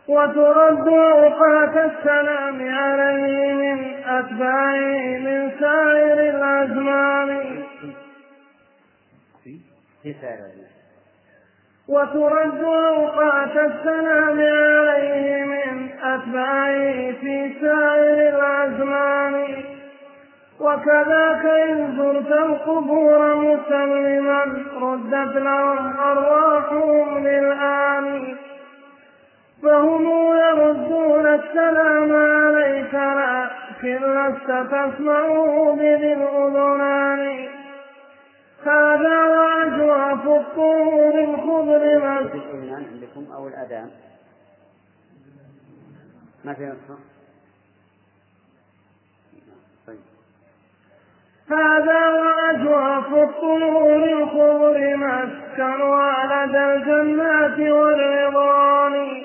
وترد أوقات السلام عليه من أتباعه من سائر الأزمان؟ وترد أوقات السلام عليه من أتباعه في سائر الأزمان؟ وكذاك إن زرت القبور مسلما ردت لهم أرواحهم للآن. فهم يردون السلام عليك لكن لست تسمعه بذي الأذنان. هذا وأجواف الطور الخضر ما
عندكم أو الأذان ما في نسخة
هذا وأجواف الطور الخضر مسكنها لدى الجنات والرضوان.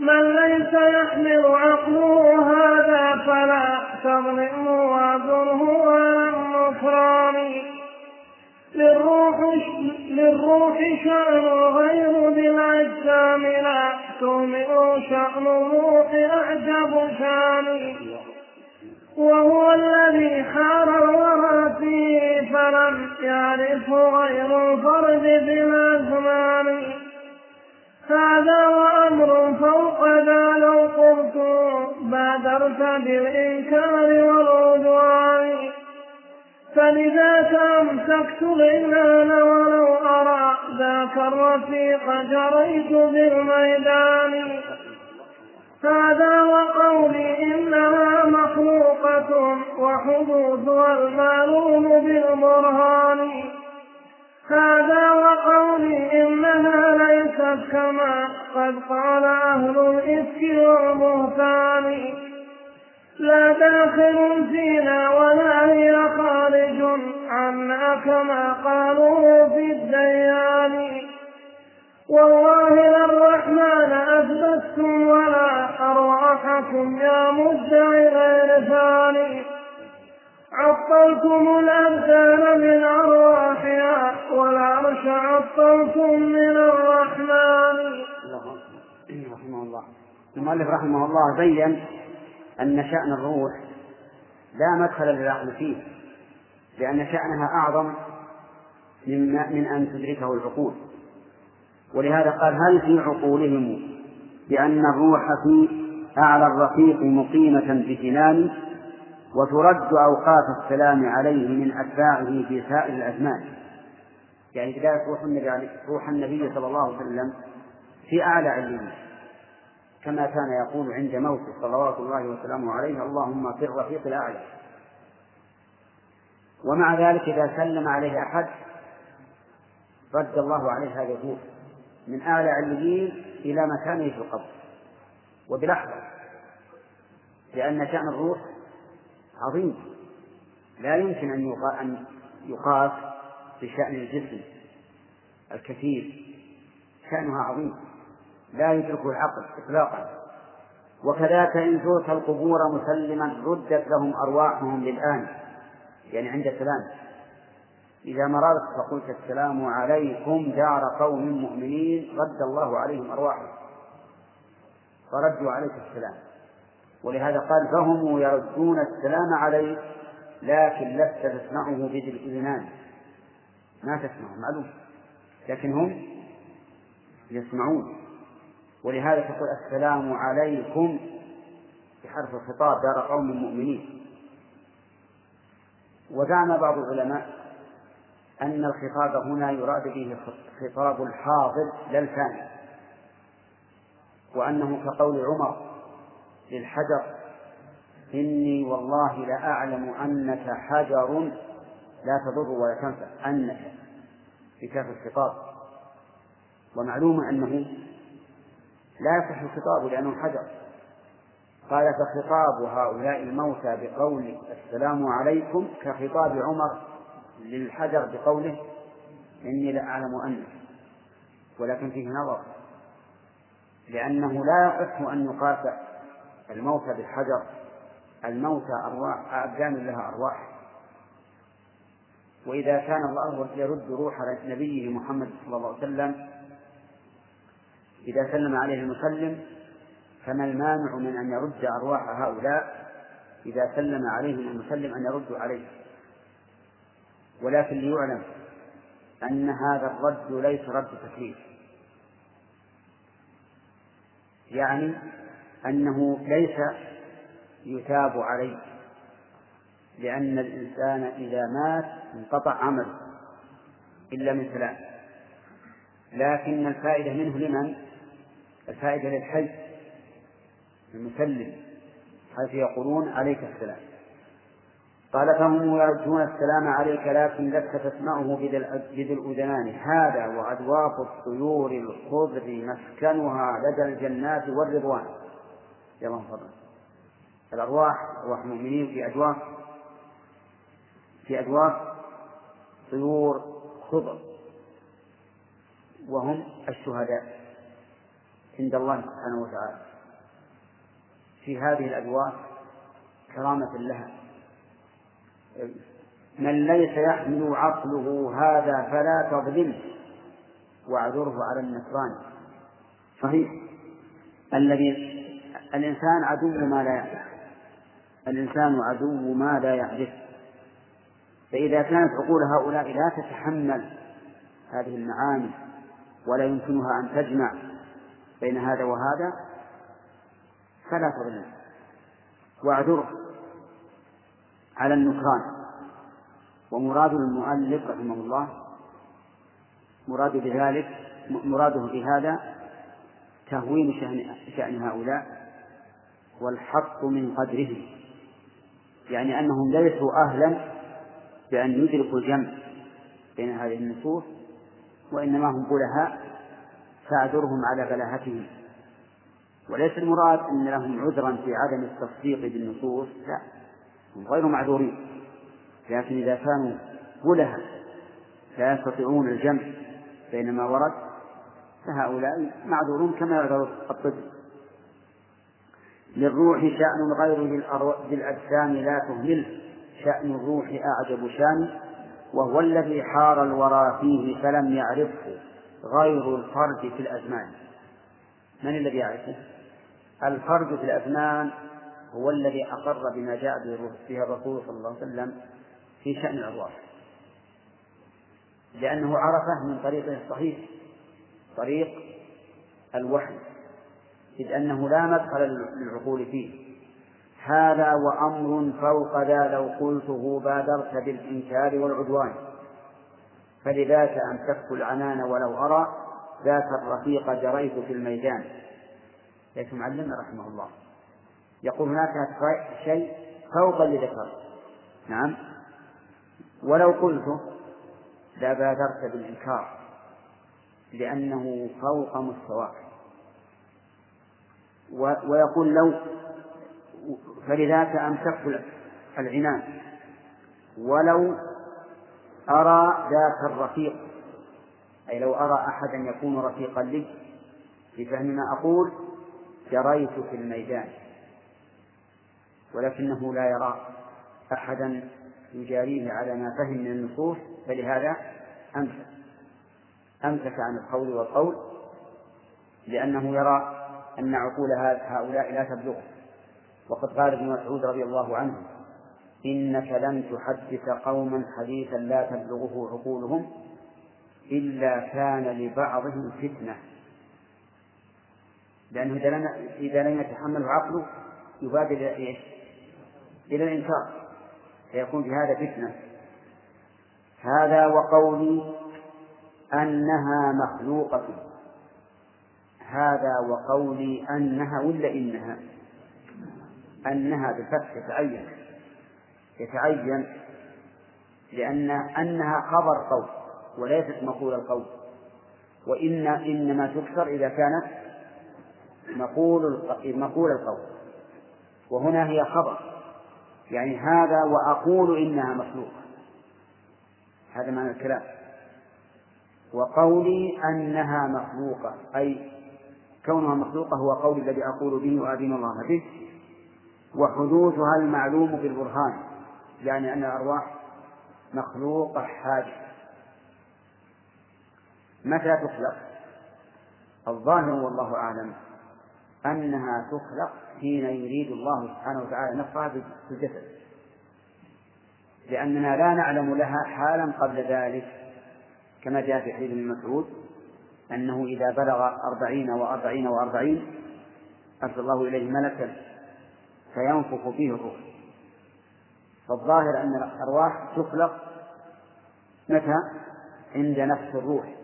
من ليس يحمل عقله هذا فلا تظلمه وأجره على النصران. للروح للروح شأن غير بالأجسام لا تؤمن شأن الروح أعجب شان وهو الذي حار الورى فيه فلم يعرف غير الفرد بالأزمان هذا وأمر فوق ذا لو قلت بادرت بالإنكار والعدوان. فلذاك أمسكت العنان ولو أرى ذاك الرفيق جريت بالميدان. هذا وقولي إنها مخلوقة وحدوثها المعلوم بالبرهان. هذا وقولي إنها ليست كما قد قال أهل الإفك والبهتان. لا داخل فينا ولا هي خارج عنا كما قالوا في الديان. والله الرحمن أثبتتم ولا أرواحكم يا مدعي غير ثاني. عطلتم الأبدان من أرواحها والعرش عطلتم من الرحمن.
رحمه الله. المؤلف رحمه الله بين أن شأن الروح لا مدخل للعقل فيه لأن شأنها أعظم من أن تدركه العقول. ولهذا قال هل في عقولهم بأن الروح في أعلى الرفيق مقيمة بجنان وترد أوقات السلام عليه من أتباعه في سائر الأزمان؟ يعني كذلك روح النبي روح النبي صلى الله عليه وسلم في أعلى علمه كما كان يقول عند موته صلوات الله وسلامه عليه اللهم في الرفيق الأعلى. ومع ذلك إذا سلم عليه أحد رد الله عليه هذا الروح. من أعلى عليين إلى مكانه في القبر. وبلحظة لأن شأن الروح عظيم. لا يمكن أن يقاس بشأن الجسم الكثير. شأنها عظيم. لا يدركه العقل إطلاقا. وكذاك إن زرت القبور مسلما ردت لهم أرواحهم للآن. يعني عند السلام. إذا مررت فقلت السلام عليكم دار قوم مؤمنين رد الله عليهم أرواحهم. فردوا عليك السلام. ولهذا قال فهم يردون السلام عليك لكن لست تسمعه بذي الإذنان. ما تسمعه معلوم. لكن هم يسمعون. ولهذا تقول السلام عليكم بحرف الخطاب دار قوم مؤمنين. وزعم بعض العلماء أن الخطاب هنا يراد به خطاب الحاضر لا الفاني وأنه كقول عمر للحجر إني والله لأعلم أنك حجر لا تضر ولا تنفع أنك بكاف الخطاب. ومعلوم أنه لا يصح الخطاب لأنه حجر. قال فخطاب هؤلاء الموتى بقول السلام عليكم كخطاب عمر للحجر بقوله إني لأعلم أنك ولكن فيه نظر لأنه لا يصح أن يقاس الموتى بالحجر الموتى أرواح أبدان لها أرواح. وإذا كان الله يرد روح نبيه محمد صلى الله عليه وسلم إذا سلم عليه المسلم فما المانع من أن يرد أرواح هؤلاء؟ إذا سلم عليهم المسلم أن يردوا عليه. ولكن ليعلم أن هذا الرد ليس رد تكليف. يعني أنه ليس يثاب عليه لأن الإنسان إذا مات انقطع عمله إلا من ثلاث لكن الفائدة منه لمن؟ الفائدة للحي المسلم حيث يقولون عليك السلام. قال فهم يرجون السلام عليك لكن لست تسمعه بذي الأذنان. هذا وأدواف الطيور الخضر مسكنها لدى الجنات والرضوان. يا الله فضل الأرواح أرواح المؤمنين في أدواف في أدواف طيور خضر. وهم الشهداء عند الله سبحانه وتعالى. في هذه الأدواف كرامة لها. من ليس يحمل عقله هذا فلا تظلمه واعذره على النصران صحيح. الذي الإنسان عدو ما لا يعرف الإنسان عدو ما لا يعرف فإذا كانت عقول هؤلاء لا تتحمل هذه المعاني ولا يمكنها أن تجمع بين هذا وهذا فلا تظلم واعذره. على النكران. ومراد المؤلف رحمه الله مراد بذلك مراده بهذا تهوين شأن, شأن هؤلاء والحق من قدرهم. يعني أنهم ليسوا أهلا بأن يدركوا الجمع بين هذه النصوص وإنما هم بلهاء فأعذرهم على بلاهتهم. وليس المراد أن لهم عذرا في عدم التصديق بالنصوص لا. غير معذورين لكن إذا كانوا بلها لا يستطيعون الجمع بين ما ورد فهؤلاء معذورون كما يعذر الطفل للروح شأن غير بالأجسام لا تهمله شأن الروح أعجب شان وهو الذي حار الورى فيه فلم يعرفه غير الفرد في الأزمان من الذي يعرفه؟ الفرد في الأزمان هو الذي أقر بما جاء به الرسول صلى الله عليه وسلم في شأن الأرواح لأنه عرفة من طريقه الصحيح طريق الوحي إذ أنه لا مدخل للعقول فيه. هذا وأمر فوق ذا لو قلته بادرت بالإنكار والعدوان. فلذاك أمسكت العنان ولو أرى ذاك الرفيق جريت في الميدان. ليس معلمنا رحمه الله. يقول هناك شيء فوق اللي ذكر نعم. ولو قلته لبادرت بالإنكار لأنه فوق مستواك. ويقول لو فلذاك أمسكت العنان. ولو أرى ذاك الرفيق أي لو أرى أحدا يكون رفيقا لي في فهم ما أقول جريت في الميدان. ولكنه لا يرى أحدا يجاريه على ما فهم من النصوص فلهذا أمسك. أمسك عن القول والقول لأنه يرى أن عقول هؤلاء لا تبلغه. وقد قال ابن مسعود رضي الله عنه إنك لن تحدث قوما حديثا لا تبلغه عقولهم إلا كان لبعضهم فتنة. لأنه إذا لم يتحمله عقله يبادر إلى إيش؟ إلى الإنكار فيكون في هذا فتنة. هذا وقولي أنها مخلوقة. هذا وقولي أنها ولا إنها؟ أنها بالفتح يتعين. يتعين لأن أنها خبر قول وليست مقول القول. وإن إنما تكسر إذا كانت مقول مقول القول. وهنا هي خبر. يعني هذا وأقول إنها مخلوقة. هذا معنى الكلام. وقولي أنها مخلوقة أي كونها مخلوقة هو قولي الذي أقول به وأدين الله به. وحدوثها المعلوم بالبرهان يعني أن الأرواح مخلوقة حادثة متى تخلق؟ الظاهر والله أعلم. أنها تخلق حين يريد الله سبحانه وتعالى نفخها في الجسد. لأننا لا نعلم لها حالا قبل ذلك كما جاء في حديث ابن مسعود أنه إذا بلغ أربعين وأربعين وأربعين أرسل الله إليه ملكا فينفخ فيه الروح. فالظاهر أن الأرواح تخلق متى؟ عند نفس الروح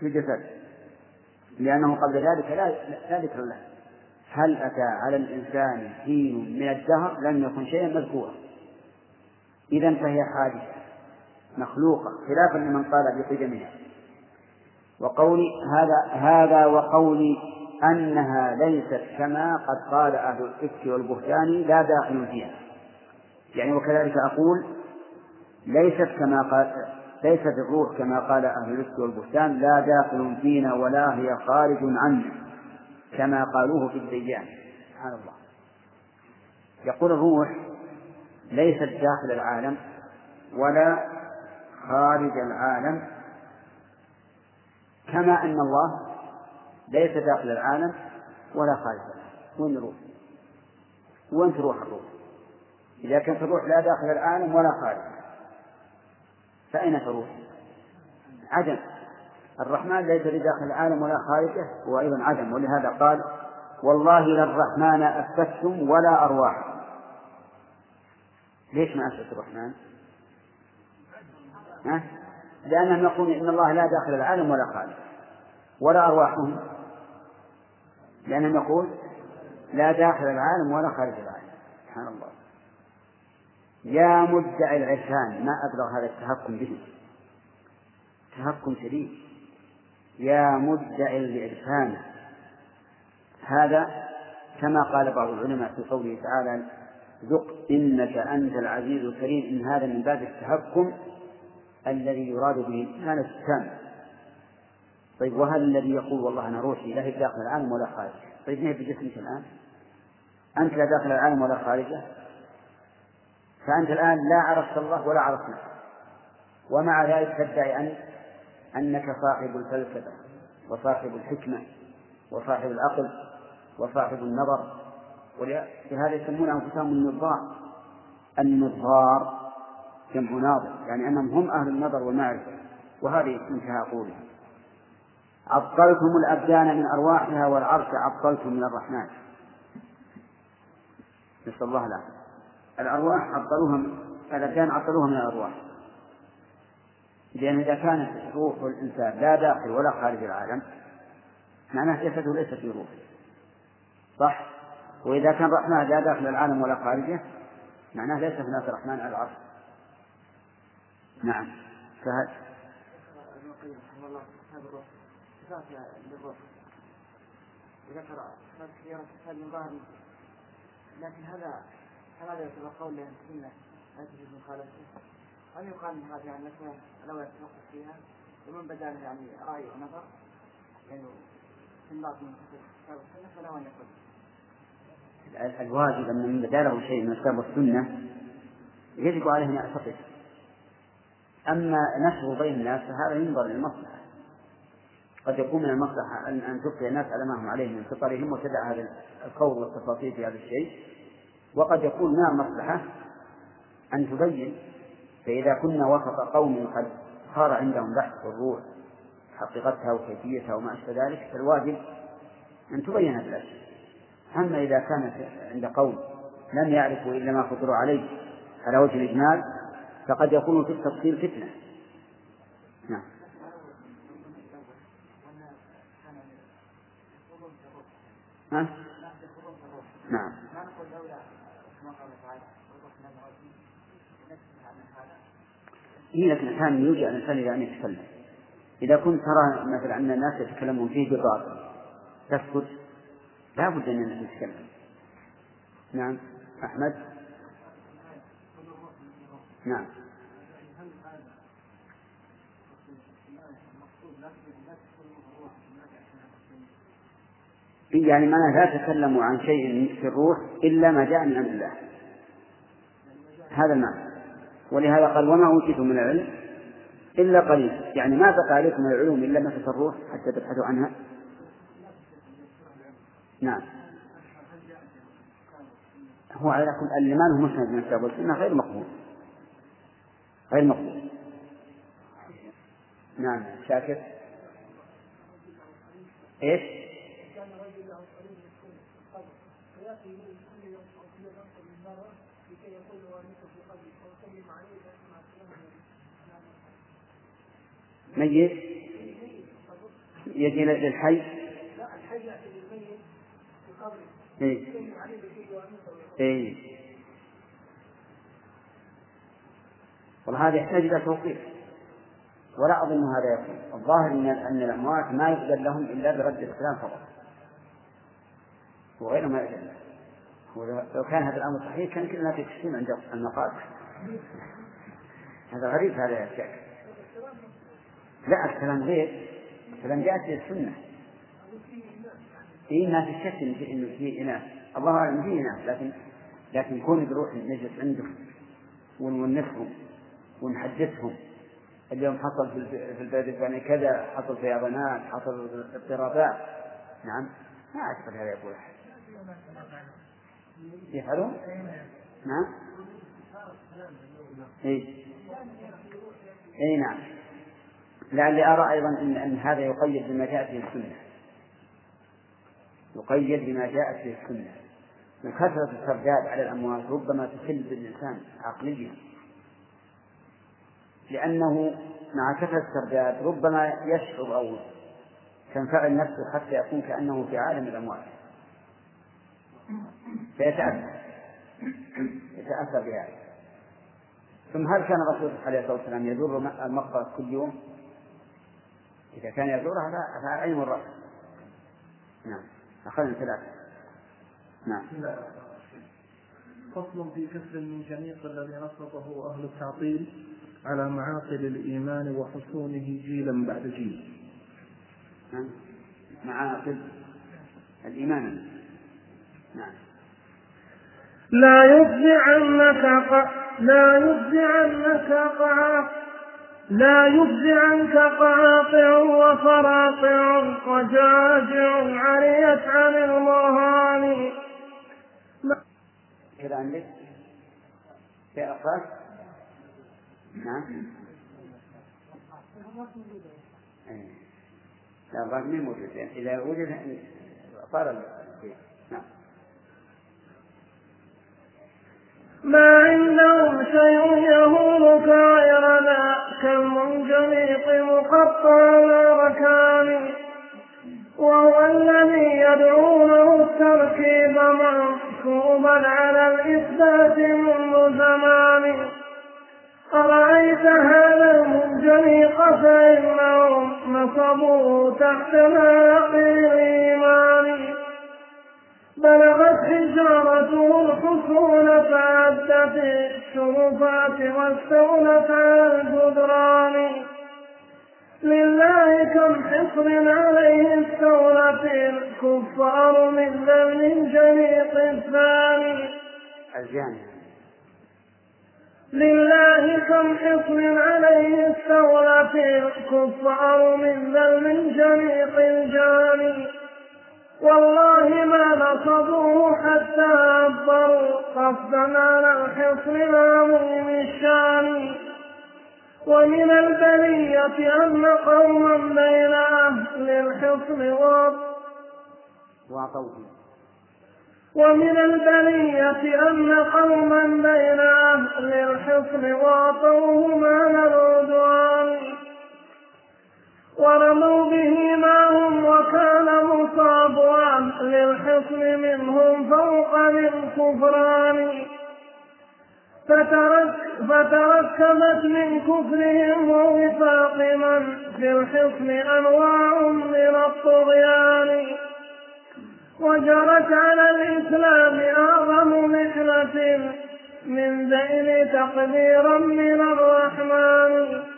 في الجسد. لأنه قبل ذلك لا لا ذكر له. هل أتى على الإنسان حين من الدهر؟ لم يكن شيئا مذكورا. إذا فهي حادثة مخلوقة خلافا لمن قال بقدمها وقولي هذا هذا وقولي أنها ليست كما قد قال أهل الإفك والبهتان لا داخل فيها. يعني وكذلك أقول ليست كما قال ليست الروح كما قال أهل الإفك والبهتان لا داخل فينا ولا هي خارج عنا كما قالوه في الديان سبحان الله يقول الروح ليست داخل العالم ولا خارج العالم كما أن الله ليس داخل العالم ولا خارج العالم وين الروح؟ وين تروح الروح؟ إذا كانت الروح لا داخل العالم ولا خارج فأين تروح؟ عدم. الرحمن ليس بداخل العالم ولا خارجه هو أيضا عدم. ولهذا قال والله للرحمن أثبتتم ولا أرواح. ليش ما أثبت الرحمن؟ ها؟ لأنهم يقولون إن الله لا داخل العالم ولا خارج ولا أرواحهم. لأنهم يقول لا داخل العالم ولا خارج العالم. سبحان الله. يا مدعي العرفان ما أبلغ هذا التهكم به. تهكم شديد. يا مدعي العرفان. هذا كما قال بعض العلماء في قوله تعالى ذق إنك أنت العزيز الكريم. إن هذا من باب التهكم الذي يراد به الإيمان التام طيب وهل الذي يقول والله أنا روحي لا هي داخل العالم ولا خارجه. طيب ما هي بجسمك الآن؟ أنت لا داخل العالم ولا خارجه؟ فأنت الآن لا عرفت الله ولا عرفت نفسك ومع ذلك تدعي أن أنك صاحب الفلسفة وصاحب الحكمة وصاحب العقل وصاحب النظر. ولهذا يسمون أنفسهم النظار. النظار جمع ناظر يعني أنهم هم أهل النظر والمعرفة وهذه انتهى قوله عطلتم الأبدان من أرواحها والعرش عطلتم من الرحمن. نسأل الله العافية. الأرواح عطلوها الأبدان عطلوها من الأرواح. لأن إذا كانت روح الإنسان لا داخل ولا خارج العالم معناه جسده ليس في روح. صح؟ وإذا كان الرحمن لا داخل العالم ولا خارجه معناه ليس هناك رحمن على العرش. نعم.
من ظاهر لكن هذا هذا يعتبر قول لأهل السنة لا تجوز مخالفته هل يقال ان هذه يعني مثلا لو يتوقف فيها ومن بدا يعني رأي ونظر يعني استنباط من كتاب السنة فله أن يقول.
الواجب أن من بدا شيء من الكتاب والسنة يجب عليه أن يعتقد. أما نشره بين الناس فهذا ينظر للمصلحة. قد يكون من المصلحة أن أن تبقي الناس على ما هم عليه من فطرهم وتدع هذا القول والتفاصيل في هذا الشيء. وقد يكون من المصلحة أن تبين فإذا كنا وسط قوم قد صار عندهم بحث في الروح حقيقتها وكيفيتها وما أشبه ذلك فالواجب أن تبين هذه الأشياء. أما إذا كانت عند قوم لم يعرفوا إلا ما قدروا عليه على وجه الإجمال فقد يكون في التفصيل فتنة. نعم. ها؟ نعم. هي لكن كان يوجع الإنسان إلى أن يتكلم. إذا كنت ترى مثلا أن الناس يتكلمون فيه بالباطل تسكت لا بد أن نتكلم نعم. أحمد؟ نعم. يعني معناه لا تكلموا عن شيء في الروح إلا ما جاء من عند الله. هذا المعنى. ولهذا قال وما أوتيتم من العلم إلا قليل. يعني ما بقى عليكم من العلوم إلا ما في الروح حتى تبحثوا عنها. نعم. هو على كل اللي ما له مسند من الكتاب والسنة غير مقبول. غير مقبول. نعم. شاكر. إيش؟ ميت؟ يجي للحي إيه؟ إيه؟ والله هذا يحتاج إلى توقيف. ولا أظن هذا يكون. الظاهر أن أن الأموات ما يقبل لهم إلا برد السلام فقط. وغيره ما يقبل لو كان هذا الأمر صحيح كان كلنا في تسليم عند المقابر هذا غريب هذا يا شيخ. لا الكلام غير. الكلام جاءت في السنة. إيه ما في شك إنه في إناث. الله أعلم في إناث لكن لكن كون بروح نجلس عندهم ونونسهم ونحدثهم. اليوم حصل في البلد الفلاني كذا حصل فيضانات حصل اضطرابات. نعم ما أعتقد هذا يقول أحد. يفعلون؟ نعم. اي اي نعم. لعلي أرى أيضا ان إن هذا يقيد بما جاءت به السنة. يقيد بما جاءت به السنة. وكثرة الترداد على الأموات ربما تخل بالإنسان عقليا. لأنه مع كثرة الترداد ربما يشعر أو تنفعل نفسه حتى يكون كأنه في عالم الأموات فيتأثر يتأثر بهذا ثم هل كان الرسول عليه الصلاة والسلام يزور المقبرة كل يوم؟ إذا كان يزورها عين الرأس نعم. أخذنا ثلاثة. نعم.
فصل في كسر المنجنيق الذي نصبه أهل التعطيل على معاقل الإيمان وحصونه جيلا بعد جيل.
نعم. معاقل الإيمان. نعم.
لا يفزعنك لا يفزعنك لا يفزعنك قاطع وفراطع وجاجع عريت عن المهاني
كذا عندك في نعم. إيه. لا موجود. إذا وجد صار نعم
ما عندهم شيء يهونك غير ذاك المنجليق مقطع الأركان وهو الذي يدعونه التركيب منصوبا على الإثبات منذ زمان. أرأيت هذا المنجليق فإنهم نصبوه تحت ناقل الإيمان. بلغت حجارته الحصول فعدت الشرفات واستولت على الجدران. لله كم حصر عليه استولت الكفار من ذل جليط الثاني.
الجامع.
لله كم حصن عليه استولت الكفار من ذل جليط الجاني والله ما نصبوه حتى عبروا قصدا على الحصن العظيم الشان ومن البلية أن قوما بين أهل الحصن
وعطوه
ومن البلية أن قوما بين أهل الحصن واطوهم على العدوان ورموا به معهم وكان مصاب أهل الحصن منهم فوق للكفران فترك فتركبت من كفرهم ووفاق من في الحصن أنواع من الطغيان. وجرت على الإسلام أعظم محنة من ذيل تقديرا من الرحمن.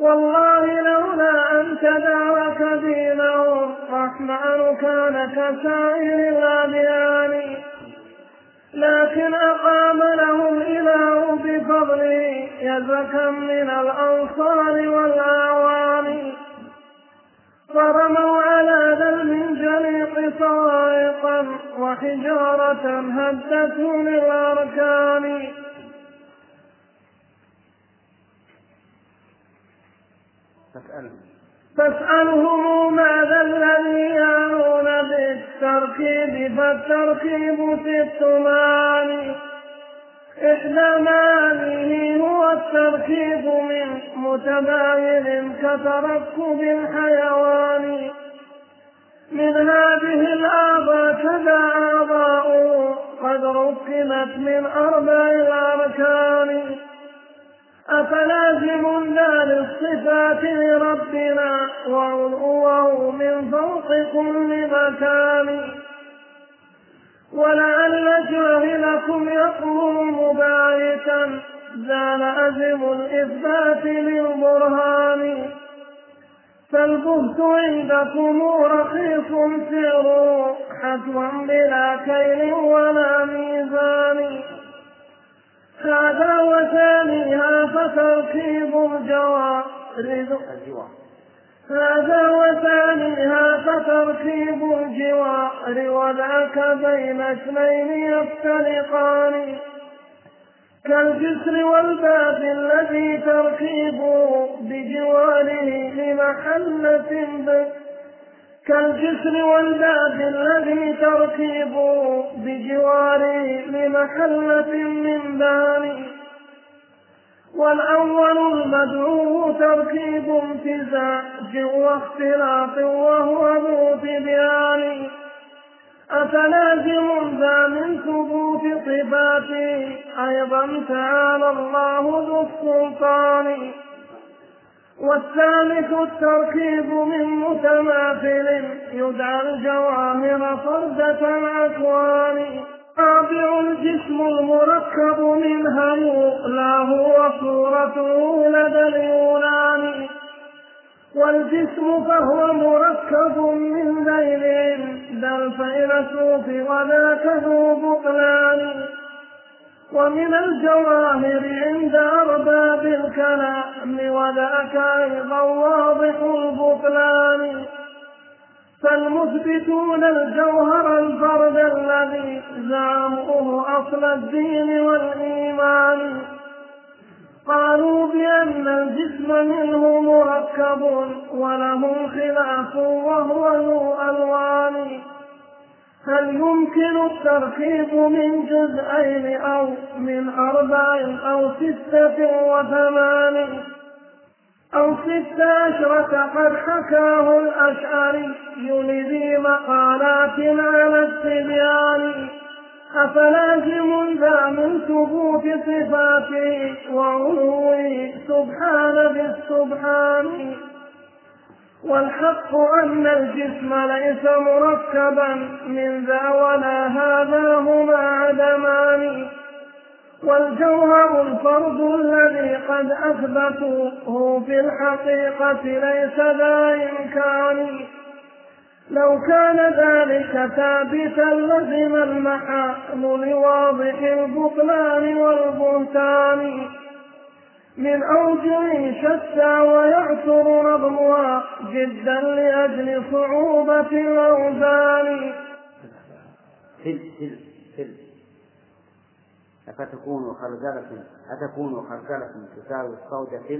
والله لولا أن تدارك دينه الرحمن كان كسائر الأديان. لكن أقام له الإله بفضله يزكى من الأنصار والأعوان. فرموا على ذا جليق صواعقا وحجارة هدته للأركان
فاسألهم.
ماذا الذي يعنون بالتركيب فالتركيب ست معاني إحدى معانيه هو التركيب من متباين كتركب الحيوان. من هذه الأعضاء كذا أعضاء قد ركبت من أربع الأركان أفلازم لا للصفات لربنا وعلوه من فوق كل مكان. ولعل جاهلكم يقول مبايتا زال أزم الإثبات للبرهان. فالبهت عندكم رخيص سعر حتما بلا كيل ولا ميزان. هذا وثانيها فتركيب الجوار هذا وثانيها فتركيب الجوار وذاك بين اثنين يفترقان. كالجسر والباب الذي تركيبه بجواره لمحلة كالجسر والباب الذي تركيبه بجواره لمحلة من بان. والأول المدعو تركيب امتزاج واختلاط وهو ذو تبيان. أفلازم ذا من ثبوت صفاته أيضا تعالى الله ذو السلطان. والثالث التركيب من متماثل يدعى الجواهر فردة الأكوان. رابع الجسم المركب لا هو صورته لدى اليونان. والجسم فهو مركب من ذيل ذا الفيلسوف وذاك ذو بطلان. ومن الجواهر عند أرباب الكلام وذاك أيضا واضح البطلان. فالمثبتون الجوهر الفرد الذي زعموه أصل الدين والإيمان. قالوا بأن الجسم منه مركب وله خلاف وهو ذو ألوان. هل يمكن التركيب من جزئين أو من أربع أو ستة وثمان أو ست عشرة قد حكاه الأشعري لذي مقالات على التبيان أفلازم ذا من ثبوت صفاته وعلوه سبحان بالسبحان. والحق أن الجسم ليس مركبا من ذا ولا هذا هما عدمان. والجوهر الفرد الذي قد أثبتوه في الحقيقة ليس ذا إمكان. لو كان ذلك ثابتا لزم المحال لواضح البطلان والبهتان من أوجه شتى ويعثر نظمها جدا لأجل صعوبة الأوزان
فل فل فل أفتكون خردلة أتكون خردلة تساوي الصوت في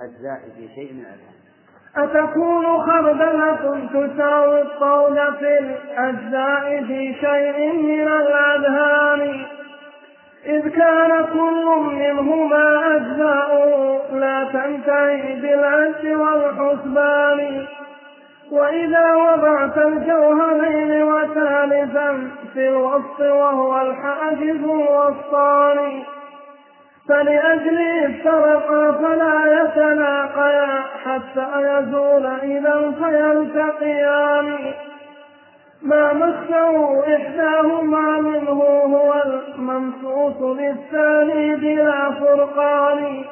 الأجزاء في شيء من الأذهان
أتكون خردلة تساوي الطود في الأجزاء في شيء من الأذهان. إذ كان كل منهما أجزاء لا تنتهي بالعد والحسبان. وإذا وضعت الجوهرين وثالثا في الوسط وهو الحاجز الوسطان فلأجله افترقا فلا يتلاقيا حتى يزول إذا فيلتقيان. ما مسه إحداهما منه هو الممسوس للثاني بلا فرقان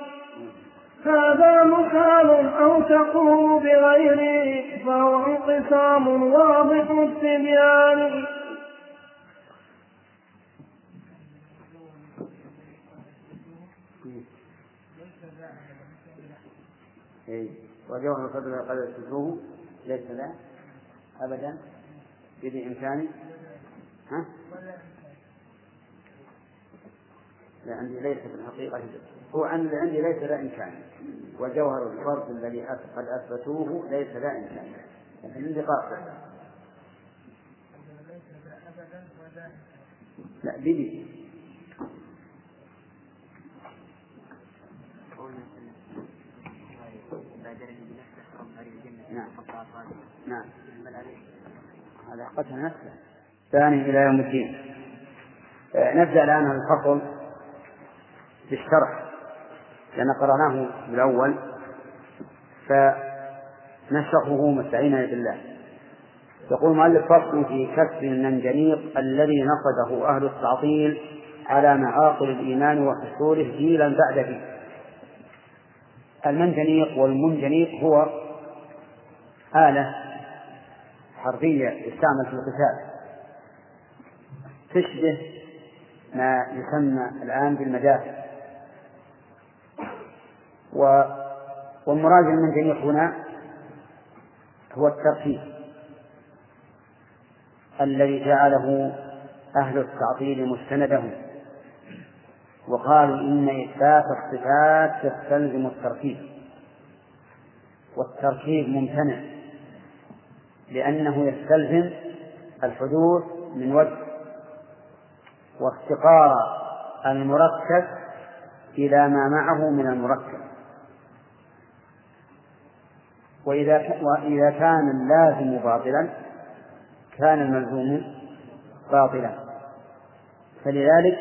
هذا مثال أو تقول بغيره فهو انقسام واضح التبيان.
وجوهر القدر قد تدروه ليس له أبدا بإمكانه ها؟ لا عندي ليس في الحقيقة هو عندي ليس ذا إمكان وجوهر الفرد الذي قد أثبتوه ليس ذا إمكان لكن عندي قاصر لا بدي نعم. نعم. هذا قتل نفسه ثاني إلى يوم الدين. آه، نبدأ الآن الفصل بالشرح لأن قرأناه بالأول فنشرحه مستعينا بالله. يقول مؤلف فصل في كسر المنجنيق الذي نقده أهل التعطيل على معاقل الإيمان وحصوله جيلا بعد جيل. المنجنيق والمنجنيق هو آلة حربية يستعمل في القتال. تشبه ما يسمى الآن بالمدافع. و والمراد بالمنجنيق هنا هو الترتيب. الذي جعله أهل التعطيل مستندهم. وقالوا إن إثبات الصفات يستلزم الترتيب. والترتيب ممتنع. لأنه يستلزم الحدوث من وجه وافتقار المركب إلى ما معه من المركب. وإذا وإذا كان اللازم باطلا كان الملزوم باطلا. فلذلك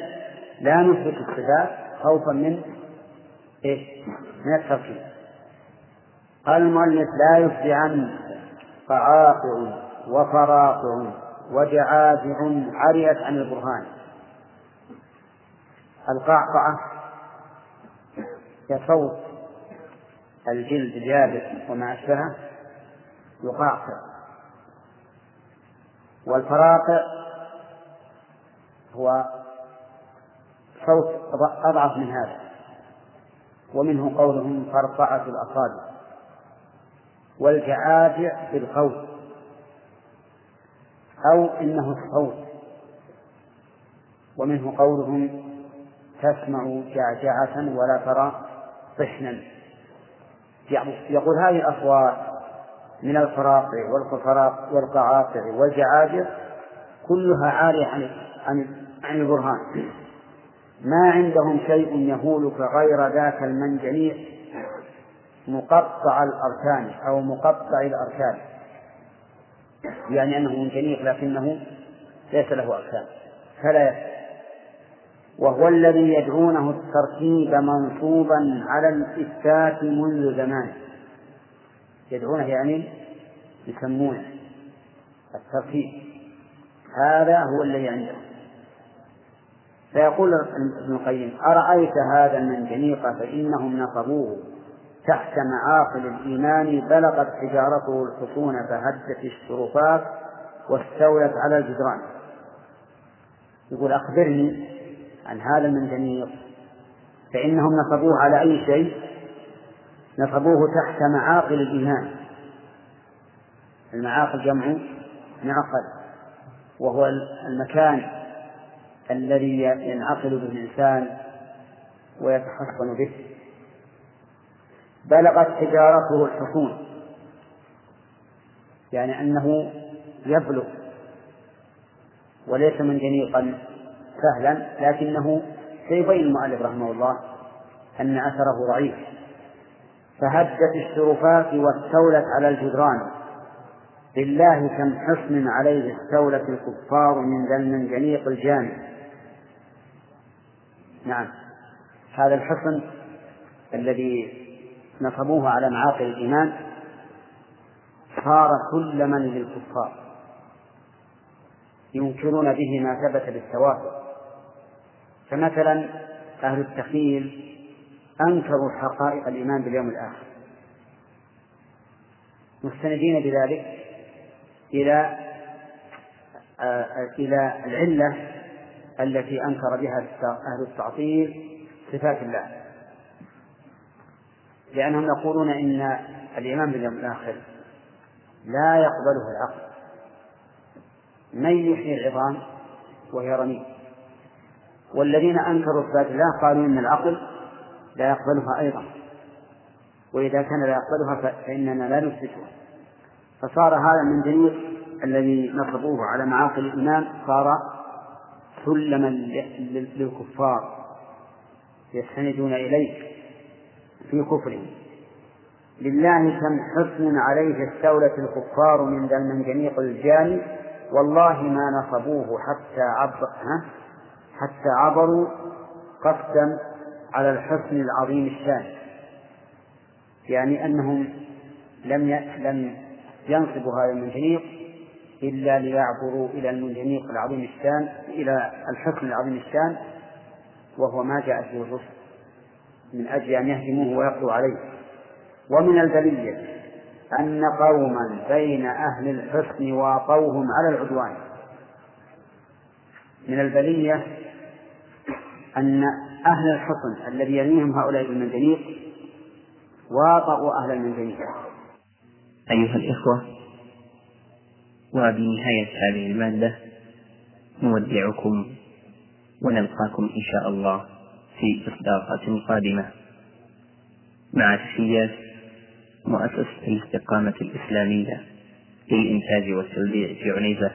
لا نثبت الصفات خوفا من إيش؟ من التركيب. قال المؤلف لا يفزي عنه فعاقع وفراقع وجعافع عريت عن البرهان. القعقعة هي صوت الجلد جابر وما أشبهه يقعقع. والفراقع هو صوت أضعف من هذا. ومنه قولهم فرقعة الأصابع. والجعاجع بالقول أو إنه الصوت. ومنه قولهم تسمع جعجعة ولا ترى طحنا. يقول هذه الأصوات من الفراقع والقعاقع والجعاجع كلها عارية عن عن عن البرهان. ما عندهم شيء يهولك غير ذاك المنجنيق مقطع الأركان أو مقطع الأركان. يعني أنه منجنيق لكنه ليس له أركان. فلا يفتح وهو الذي يدعونه الترتيب منصوبا على الإثبات منذ زمان. يدعونه يعني يسمونه الترتيب. هذا هو الذي عندهم فيقول ابن القيم أرأيت هذا المنجنيق فإنهم نصبوه. تحت معاقل الإيمان بلغت حجارته الحصون فهدت الشرفات واستولت على الجدران. يقول أخبرني عن هذا المنجنيق فإنهم نصبوه على أي شيء؟ نصبوه تحت معاقل الإيمان. المعاقل جمع معقل وهو المكان الذي ينعقل به الإنسان ويتحصن به. بلغت حجارته الحصون. يعني أنه يبلغ وليس منجنيقا سهلا لكنه سيبين المؤلف رحمه الله أن أثره ضعيف. فهدت الشرفات واستولت على الجدران. لله كم حصن عليه استولت الكفار من ذا المنجنيق الجامع نعم. هذا الحصن الذي نصبوه على معاقل الإيمان صار سلما للكفار ينكرون به ما ثبت بالتواتر فمثلا أهل التخيل أنكروا حقائق الإيمان باليوم الآخر. مستندين بذلك إلى آه، إلى العلة التي أنكر بها أهل التعطيل صفات الله. لأنهم يقولون إن الإيمان باليوم الآخر لا يقبله العقل. من يحيي العظام وهي رميم. والذين أنكروا صفات الله قالوا إن العقل لا يقبلها أيضا. وإذا كان لا يقبلها فإننا لا نثبتها. فصار هذا من جميع الذي نصبوه على معاقل الإيمان صار سلما للكفار. يستندون إليه في كفرهم لله كم حسن عليه استولت الكفار من ذا المنجنيق الجاني والله ما نصبوه حتى عبر حتى عبروا قصدا على الحسن العظيم الشان. يعني أنهم لم لم ينصبوا هذا المنجنيق إلا ليعبروا إلى المنجنيق العظيم الشان إلى الحكم العظيم الشان وهو ما جاءت به الرسل. من أجل أن يهدموه ويقضوا عليه. ومن البلية أن قوما بين أهل الحسن واطوهم على العدوان. من البلية أن أهل الحصن الذي يليهم هؤلاء بالمنجنيق واطؤوا أهل المنجنيق
أيها الإخوة وبنهاية هذه المادة نودعكم ونلقاكم إن شاء الله. في إصدارات قادمة مع تحيات مؤسسة الاستقامة الإسلامية للإنتاج والتوزيع في عنيزة.